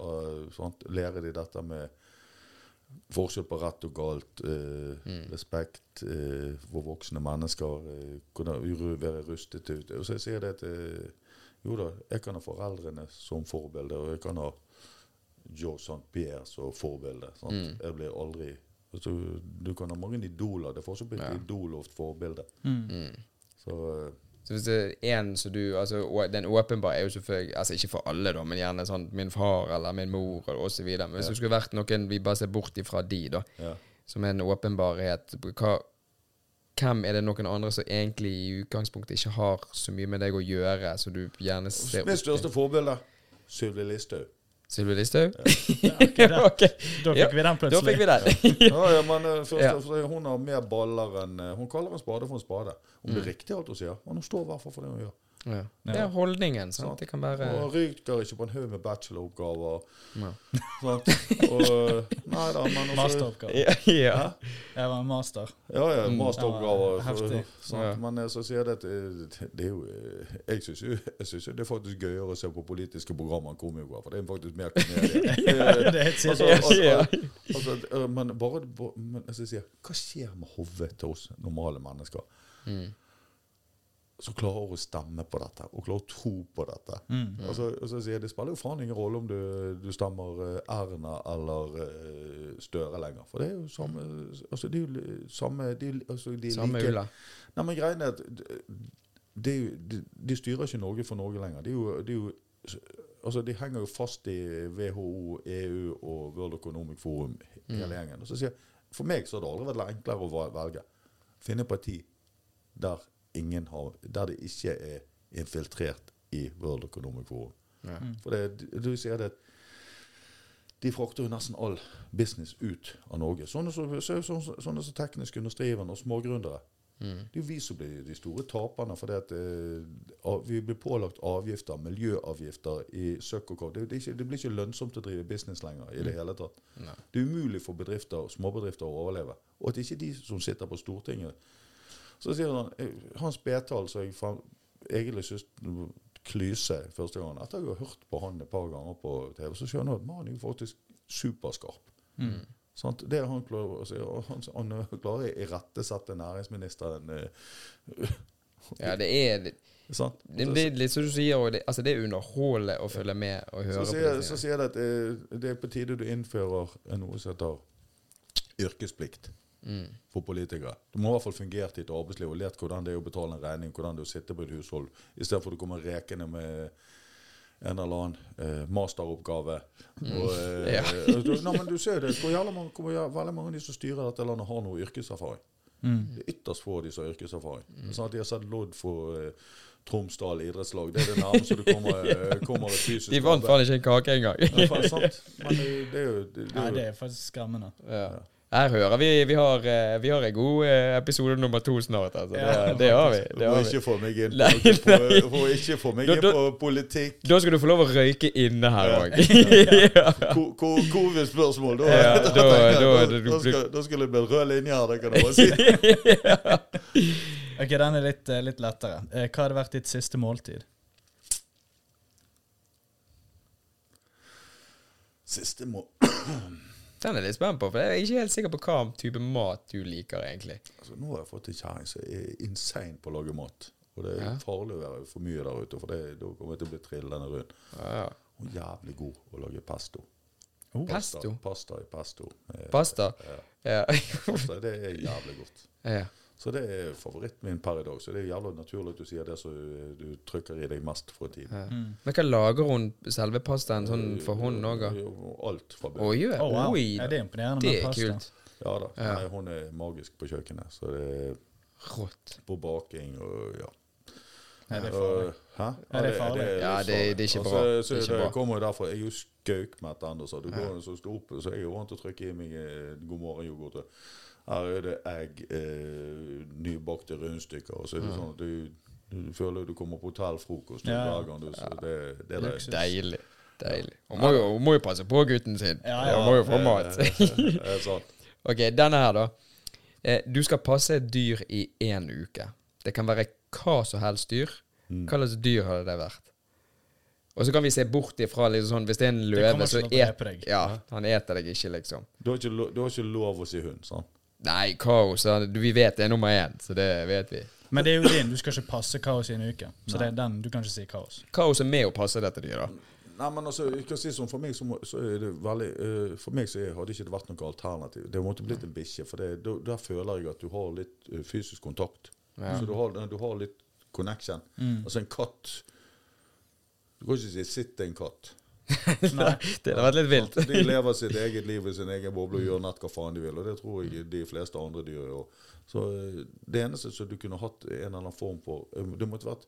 Lære de dette med forskjell på rett og galt, eh, Mm. respekt eh, for voksne mennesker, eh, kunne være rustet ut. Og så jeg sier det at eh, jo da, jeg kan ha foreldrene som forbilde, og jeg kan ha Joe St. Pierre som forbilde. Mm. Jeg blir aldri altså, Du kan ha mange idoler. Det er fortsatt blitt Ja. idol og forbilde. Mm. Mm. Så eh, Så hvis det er en som du altså, Den åpenbare er jo selvfølgelig Altså ikke for alle, da, men gjerne sånn min far eller min mor videre. Men hvis Ja. det skulle vært noen vi bare ser bort ifra de, da, ja. som er en åpenbarhet hva, Hvem er det noen andre som egentlig i utgangspunktet ikke har så mye med deg å gjøre, så du gjerne ser Mitt største forbilde Sylvi Listhaug. Sylvi Listhaug? ok, [laughs] da- okay. Da fikk Ja, vi den Da fikk vi den. Ja, [laughs] ja, men eh, først, Ja. Hun har mer baller enn eh, Hun kaller en spade for en spade. Om Mm. det er riktig alt hun sier, men hun står i hvert fall for det hun gjør. Ja. Det er holdningen. sant? Sant. Det kan være Og ryker ikke på en haug med bacheloroppgaver. Ja. [laughs] Sant? Og, nei da, men også, Masteroppgave. ja. ja. Jeg var en master. Ja, ja, masteroppgaver. Ja, heftig. Men eh, så sier jeg det at eh, det er jo eh, Jeg syns jo det er faktisk gøyere å se på politiske programmer enn komikere, for det er faktisk mer komedie. [laughs] Ja, det er helt Altså, altså, altså, men bare, men, altså, jeg sier, Hva skjer med hodet til oss normale mennesker Mm. Som klarer å stemme på dette og klarer å tro på dette? Mm. Altså, og så sier jeg, Det spiller jo faen ingen rolle om du, du stemmer øh, Erna eller uh, Støre lenger. For det er jo samme altså, Det er jo samme de, altså, de Samme like, ulla. Nei, men greien er at det er de, de styrer ikke Norge for Norge lenger. De, er jo, de, er jo, altså, de henger jo fast i WHO, EU og World Economic Forum, hele gjengen. Og så sier For meg så har det aldri vært enklere å velge. Finne parti der, har, der det ikke er infiltrert i World Economic Forum. Ja. For det, du sier det de frakter jo nesten all business ut av Norge. Sånne som så, så, så, sånne som teknisk industrivende og smågründere. Mm. Det er jo vi som blir de store taperne, fordi at uh, vi blir pålagt avgifter, miljøavgifter i søkk og kav. Det, det, det blir ikke lønnsomt å drive business lenger i det hele tatt. Nei. Det er umulig for bedrifter og småbedrifter å overleve. Og at ikke de som sitter på Stortinget Så sier han eh, Hans Betal, som jeg egentlig syns klyse første gangen Etter jeg har hørt på han et par ganger på TV, så skjønner jeg at mannen er faktisk superskarp. Mm. Sånn, Det han klarer å si, han, han klarer å irettesette næringsministeren eh, Ja, det er det, sant? det, det litt som du sier, det, altså det er underholdende å følge med og høre så, på. sier, disse så sier det at eh, det er på tide du innfører noe som heter yrkesplikt Mm. for politikere. Du må i hvert fall fungert i et arbeidsliv og lært hvordan det er å betale en regning, hvordan det er å sitte på et hushold, istedenfor å komme rekende med en eller annen eh, masteroppgave. Og, eh, [laughs] Ja. du, nei, men du ser det, hvor jævla mange, hvor jævla- veldig mange av de som styrer dette landet, har noe yrkeserfaring. Mm. Det er ytterst få av de som har yrkeserfaring. Sånn at de har sett lodd for eh, Tromsdal idrettslag. Det er det nærmeste du kommer, [laughs] ja. kommer et fysisk De vant faen ikke en kake engang. Ja, sant. Men det, det er jo det, det Nei, er jo det er faktisk skremmende. ja. Her hører vi Vi har, eh, vi har en god eh, episode nummer to snart. Altså. Det, det har vi. Det har ikke få meg inn Nei, [laughs] på, ikke få meg inn da- på politikk. Da skal du få lov å røyke inne her Ja. òg. [laughs] ja. Covid-spørsmål. Da, Ja, da, [laughs] da- da- da, da, skal, da skulle det bli rød linje her, det kan du bare si. Ok, den er litt, eh, litt lettere. Hva hadde vært ditt siste måltid? Siste må... [clears throat] Den er jeg litt spent på, for jeg er ikke helt sikker på hva type mat du liker, egentlig. Altså, nå har jeg fått en kjerring som er insane på å lage mat. Og det er Ja. farlig å være for mye der ute, for det, da kommer jeg til å bli trillende rundt. Ja, ja. Hun er jævlig god å lage pesto. Oh. Pesto? Pasta i pesto. Eh, Pasta? Ja. Ja. Pasta, det er jævlig godt. ja. Så det er favoritten min per i dag. Så det er jævla naturlig at du sier det som du trykker i deg mest for tiden. Ja. Mm. Men hva lager hun selve pastaen sånn for hånd òg? Alt fra bunnen. Oh, yeah. Oh, wow. Oi, Ja, det er imponerende det med er pasta. kult. Ja da. Ja. Nei, hun er magisk på kjøkkenet. Så det er Rått. på baking og ja. Nei, det er farlig. Hæ? Ja, det er farlig. Ja, det- det er ikke bra. Så, Det er så det bra. kommer jo derfor. Jeg er jo skaukmett ennå, så du går så stort, opp, så jeg er jo vant til å trykke i meg eh, god morgen-yoghurt. Her er det egg, eh, nybakte rundstykker, og så er det sånn at du, du føler du kommer på hotellfrokost Ja. hver gang du så det, det, er Luksus. Deilig. Deilig. Hun må, jo, hun må jo passe på gutten sin. Ja, ja. Hun må jo få mat. Ok, denne her, da. Eh, du skal passe et dyr i én uke. Det kan være hva som helst dyr. Mm. Hva slags dyr hadde det vært? Og så kan vi se bort ifra liksom sånn, Hvis det er en løve, så et, ja, han eter deg ikke, liksom. Du har ikke, lo- du har ikke lov å si hund, sant? Nei, kaos. Vi vet det er nummer én, så det vet vi. Men det er jo din. Du skal ikke passe kaos i en uke. Så det er den. Du kan ikke si kaos. Kaos er med å passe dette dyret. Nei, men altså, jeg kan si sånn, For meg så, må, så er det veldig uh, For meg så er, hadde ikke det vært noe alternativ. Det måtte blitt en bikkje. For det, da- der føler jeg at du har litt uh, fysisk kontakt. Ja. Så du har, du har litt connection. Altså en katt Du kan ikke si 'sitt en katt'. [laughs] Det hadde vært litt vilt. De lever sitt eget liv i sin egen boble og gjør nett hva faen de vil. Og det tror jeg de fleste andre dyr gjør. Så eh, det eneste som du kunne hatt en eller annen form for eh, Det måtte vært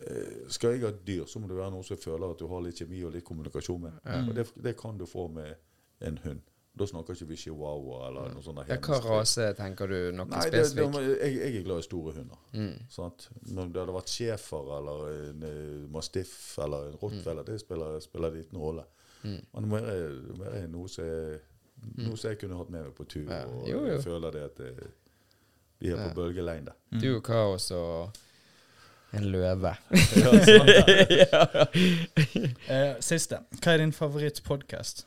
eh, Skal jeg ha et dyr, så må det være noe som jeg føler at du har litt kjemi og litt kommunikasjon med. Og det, det kan du få med en hund. Da snakker ikke vi chihuahua eller noe sånt. Ja, hva rase tenker du? Noe Nei, det, det, jeg, jeg er glad i store hunder. Mm. Sant? Men det hadde vært schæfer eller en en mastiff eller en rottweiler, det spiller, spiller liten rolle. Mm. Men det må være, noe som jeg- noe som jeg kunne hatt med meg på tur, Ja. og Jo, jo. jeg føler det at eh, vi er på bølgelengde. Du og kaos og en løve. [laughs] [laughs] Eh, siste. Hva er din favorittpodkast?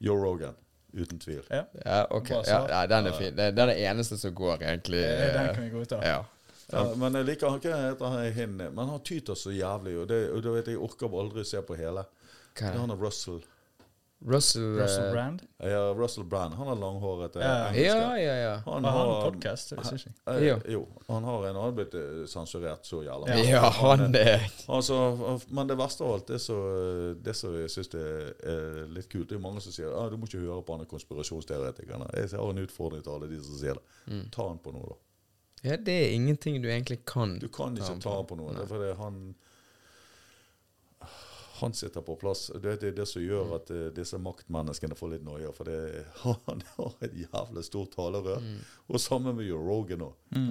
Joe Rogan, uten tvil. Ja. Ja, ok. Ja, ja, den er fin. Det, det er det eneste som går, egentlig. Ja, Den kan vi godta. Ja. Ja, men jeg liker han hva heter han hin, men han tyter så jævlig, og, det, og da vet jeg, orker aldri å se på hele. Hva Det er er han er Russell. Russell, Russell eh, Brand? Ja, Russell Brand. Han er langhåret eh, Ja. Ja, ja, ja. Han Har han podcast, podkast? Det visste jeg ikke. Eh, Jo, han har en annen blitt eh, sensurert så jævla Ja. Ja, han er Altså, men det verste av alt, det som jeg syns er, er litt kult, det er mange som sier ah, du må ikke høre på andre konspirasjonsteoretikerne. Jeg har en utfordring til alle de som sier det. Mm. Ta han på noe, da. Ja, det er ingenting du egentlig kan. Du kan Ta ikke han ta han på noe. Nei. Det er fordi han han sitter på plass. Det er det som Mm. gjør at uh, disse maktmenneskene får litt noia. For det, [laughs] han har et jævlig stort talerør. Mm. Og sammen med Joe Rogan òg. Mm.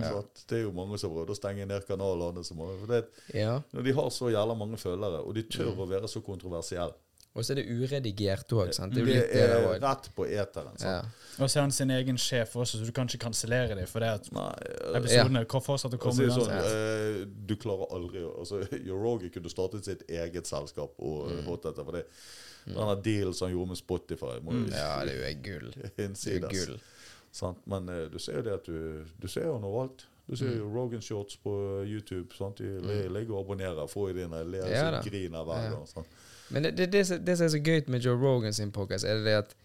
Det er jo mange som prøver å stenge ned kanalene. Som, for det, Ja. når de har så jævla mange følgere, og de tør Mm. å være så kontroversielle Og så er det uredigert òg, sant. Det er Det litt det er òg. rett på eteren. Ja. Og så er han sin egen sjef også, så du kan ikke kansellere dem for det at Nei, eh, episodene ja. fortsetter å komme sånn, ja. eh, du klarer aldri altså, Yorogi kunne startet sitt eget selskap og Mm. mm. hatt dette. For det, denne dealen som han gjorde med Spotify må jo ja, det er jo gull. [laughs] Det er innsides. gull. Sant? Men eh, du ser jo det at du, du ser jo noe alt. Du ser Mm. jo Rogan Shorts på YouTube. Sant? De ligger og abonnerer. Får i dine ler og griner hver gang. Sant? Men det, det, det, som- er så gøy med Joe Rogan sin podcast, er det at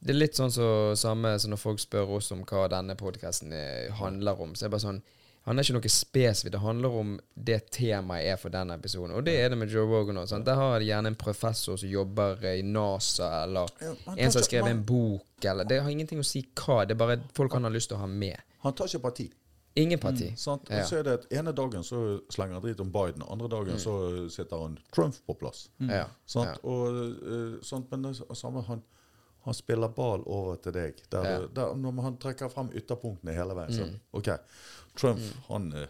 det er litt sånn så, samme som når folk spør oss om hva denne podkasten handler om. Så er det bare sånn Han er ikke noe spesifikt. Det handler om det temaet er for den episoden. Og det er det med Joe Rogan òg. Der har de gjerne en professor som jobber i NASA, eller Ja, en som har skrevet en bok, eller Det har ingenting å si hva. Det er bare folk han har lyst til å ha med. Han tar ikke parti. Ingen parti. Sant? Ja. Og så er det at ene dagen så slenger han drit om Biden, andre dagen så sitter han Trump på plass. Ja. Sant? Ja. Og, eh, sant? Men det samme han, Han spiller ball over til deg. Der, der, når han trekker frem ytterpunktene hele veien. Så, Mm. OK. Trump han eh,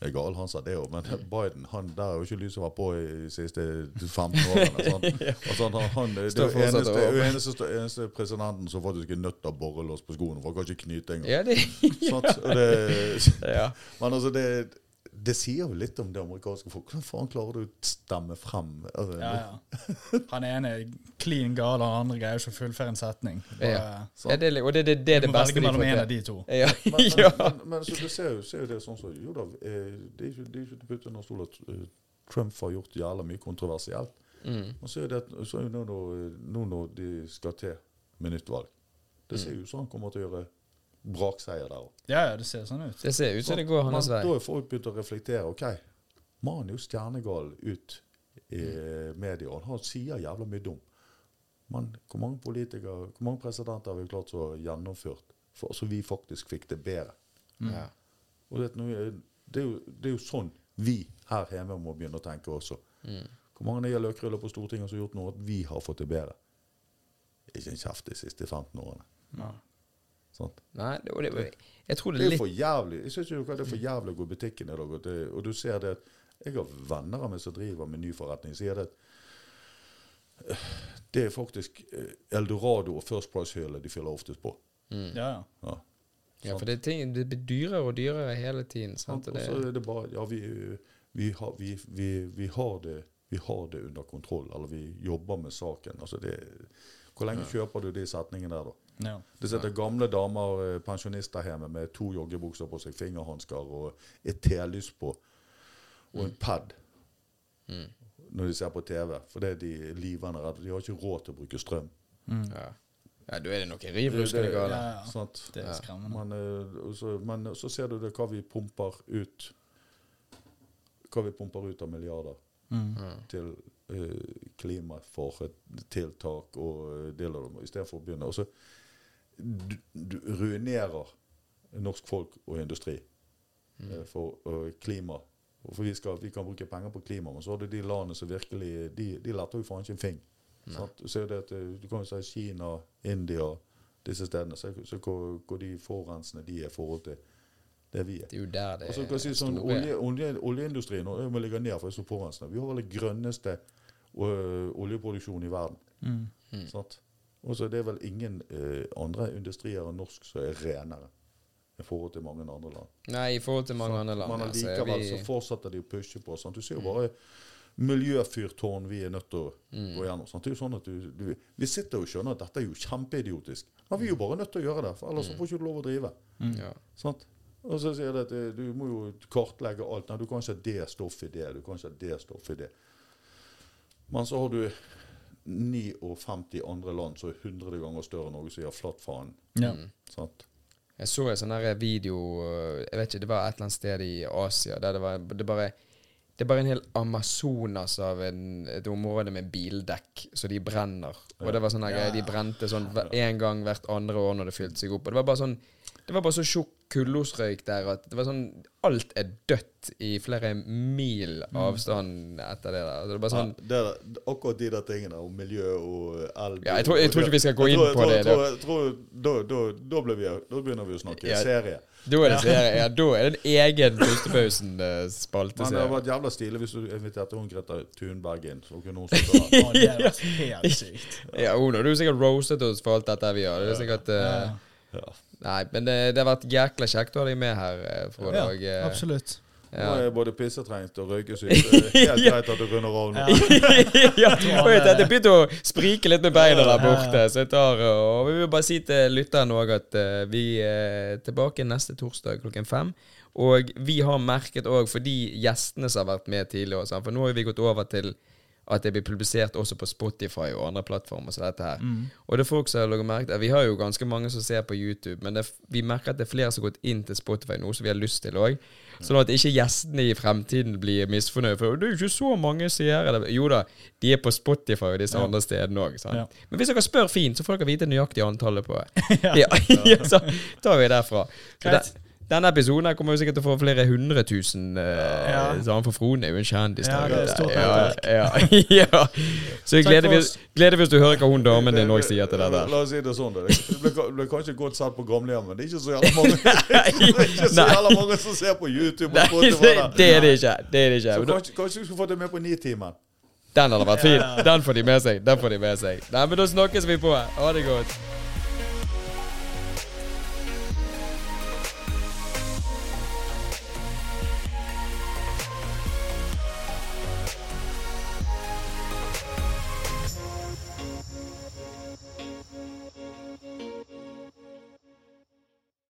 er gal, han sa det òg, men. [laughs] Biden han, der er jo ikke lyset var på i de siste 15 årene. Sånn. [laughs] Sånn, han, han, det er jo eneste, eneste, eneste presidenten som faktisk er nødt til å borrelås på skoene, for han kan ikke knyte engang. Ja, det, [laughs] ja. Sånn, det, ja. men altså, det, det sier jo litt om det amerikanske folk. Hvordan faen klarer du å stemme frem? Altså, Ja, ja. Han ene er clean gal, han andre greier ikke å fullføre en setning. Bare, Ja. ja det, er- og det, det, det er Du må velge de mellom en av de to. Ja. Men, [laughs] men, men, men så du ser jo, ser jo det sånn som Jo da, eh, det er ikke, det er ikke til å putte under stol at eh, Trump har gjort jævla mye kontroversielt. Mm. Og så er det så er jo nå, når- nå når de skal til med nytt valg Det ser jo ut som han kommer til å gjøre brakseier der òg. Ja, ja, det ser sånn ut. Det ser ut som det går hans vei. Da er folk begynt å reflektere. OK, mannen er jo stjernegal ut i media, og han sier jævla mye dumt. Men hvor mange politikere, hvor mange presidenter har vi klart å gjennomført for, så vi faktisk fikk det bedre? Ja. Og det, det, er jo, det er jo sånn vi her hjemme må begynne å tenke også. Mm. Hvor mange nye løkruller på Stortinget som har gjort noe at vi har fått det bedre? Ikke en kjeft de siste 15 årene. Ja. Sant? Nei, det, det, jeg tror det Det er er for jævlig. Jeg synes jo det er for jævlig å gå i butikken i dag. Og, og du ser det at Jeg har venner av meg som driver med ny forretning. Sier det at eh, det er faktisk eh, Eldorado og First Price-hyllene de fyller oftest på. mm. Ja, ja. Ja. Ja, for det, er ting, det blir dyrere og dyrere hele tiden. Sant? Og Og så er det bare Ja, vi, vi, har, vi, vi, vi, har det, vi har det under kontroll. Eller vi jobber med saken. Altså det, hvor lenge kjøper du de setningene der, da? Ja. Det sitter gamle damer, eh, pensjonister hjemme med to joggebukser på seg, fingerhansker og et telys på, og en pad mm. når de ser på TV. For det er de livende redde. De har ikke råd til å bruke strøm. Mm. ja. ja, da er det noe riv ruskende galt. Ja, ja. Det er skremmende. Men, eh, så, men så ser du det hva vi pumper ut Hva vi pumper ut av milliarder Mm. til eh, tiltak og uh, deler dem, istedenfor å begynne. Og så du, du ruinerer norsk folk og industri mm. for uh, klima. For vi, skal, vi kan bruke penger på klima, men så har du de landene som virkelig De, de letter jo faen ikke en fing. Er det at, eh, du kan jo si Kina, India, disse stedene. Så, så hvor, hvor de forurensende de er i forhold til det vi er. Det er jo der det Og så kan jeg si sånn, store- olje, olje, Oljeindustrien nå, må ligge ned for det er så forurensende. Vi har vel den grønneste ø, oljeproduksjonen i verden. Mm. Sant? Og så er det vel ingen eh, andre industrier enn norsk som er renere i forhold til mange andre land. Nei, i forhold til mange Sant? andre land. Men likevel så er vi, så fortsetter de å pushe på. Sant? Du ser jo bare miljøfyrtårn vi er nødt til å Mm. gå gjennom. Sant? Det er jo sånn at du, du, vi sitter og skjønner at dette er jo kjempeidiotisk. Men vi er jo bare nødt til å gjøre det, for ellers mm. får ikke lov å drive. ja. Sant? Og så sier det at eh, du må jo kartlegge alt. Nei, du kan ikke ha det stoffet i det, du kan ikke ha det stoffet i det. Men så har du 59 andre land som er 100 ganger større enn Norge, som gir flatt faen. Ja. Mm. Jeg så en sånn video øh, Jeg vet ikke, det var et eller annet sted i Asia der det var det bare det er bare en hel Amazonas av en, et område med bildekk, så de brenner. Og det var sånne Ja. greier, De brente sånn én gang hvert andre år når det fylte seg opp. Og det var bare sånn Det var bare så tjukk kullosrøyk der at det var sånn Alt er dødt i flere mil avstand etter det der. Det er bare sånn ja, det er, akkurat de der tingene om miljø og elbil Ja, jeg tror- jeg tror ikke vi skal gå inn tror- på det, jeg tror- Da, da, da, vi, da begynner vi å snakke Ja. serie. Da er det serie. Ja, da er det en egen [laughs] Men det hadde vært jævla stilig hvis du inviterte hun Greta Thunberg inn. Så kunne hun [laughs] sitte der. Å, det er helt sykt. Ja, hun har jo sikkert roastet oss for alt dette vi har. Det er sikkert eh, Ja, Ja. Nei, men det, det har vært jækla kjekt å ha deg med her, eh, Frode. ja, eh, absolutt. Nå er jeg både pissetrengt og røykesyk. [laughs] Helt greit at du runder av nå. ja, [laughs] [laughs] det begynte å sprike litt med beina der borte. Så jeg tar, og Vi vil bare si til lytteren òg at eh, vi er tilbake neste torsdag klokken fem. Og vi har merket òg, for de gjestene som har vært med tidligere, sant, for nå har vi gått over til at det blir publisert også på Spotify og andre plattformer. som dette her. Og det er folk som har merket, Vi har jo ganske mange som ser på YouTube, men det, vi merker at det er flere som har gått inn til Spotify, nå, som vi har lyst til òg. Sånn at ikke gjestene i fremtiden blir misfornøyde. For det er jo ikke så mange seere. Jo da, de er på Spotify og disse andre stedene òg. Ja. Men hvis dere spør fint, så får dere vite nøyaktig antallet på [laughs] ja. [laughs] [laughs] ja, så tar vi derfra. Så det, Denne episoden her kommer jo sikkert til å få flere hundre tusen. Uh, Ja. For Frode er jo en kjendis. Ja, det er stort ja, nettverk. ja, [laughs] ja. Så jeg gleder vi gleder vi oss til å høre hva hun damen din òg sier til det der. La oss si det sånn. Det ble kanskje godt sett på gamlehjemmet. Det er ikke så jævla mange [laughs] Det er ikke så jævla mange som ser på YouTube. Nei, det er det ikke. Det er det ikke. Så kanskje, kanskje du skulle fått det med på Nitimen. Den hadde vært fin. Den får de med seg. Den får de med seg. Nei, men da snakkes vi på. Ha det godt.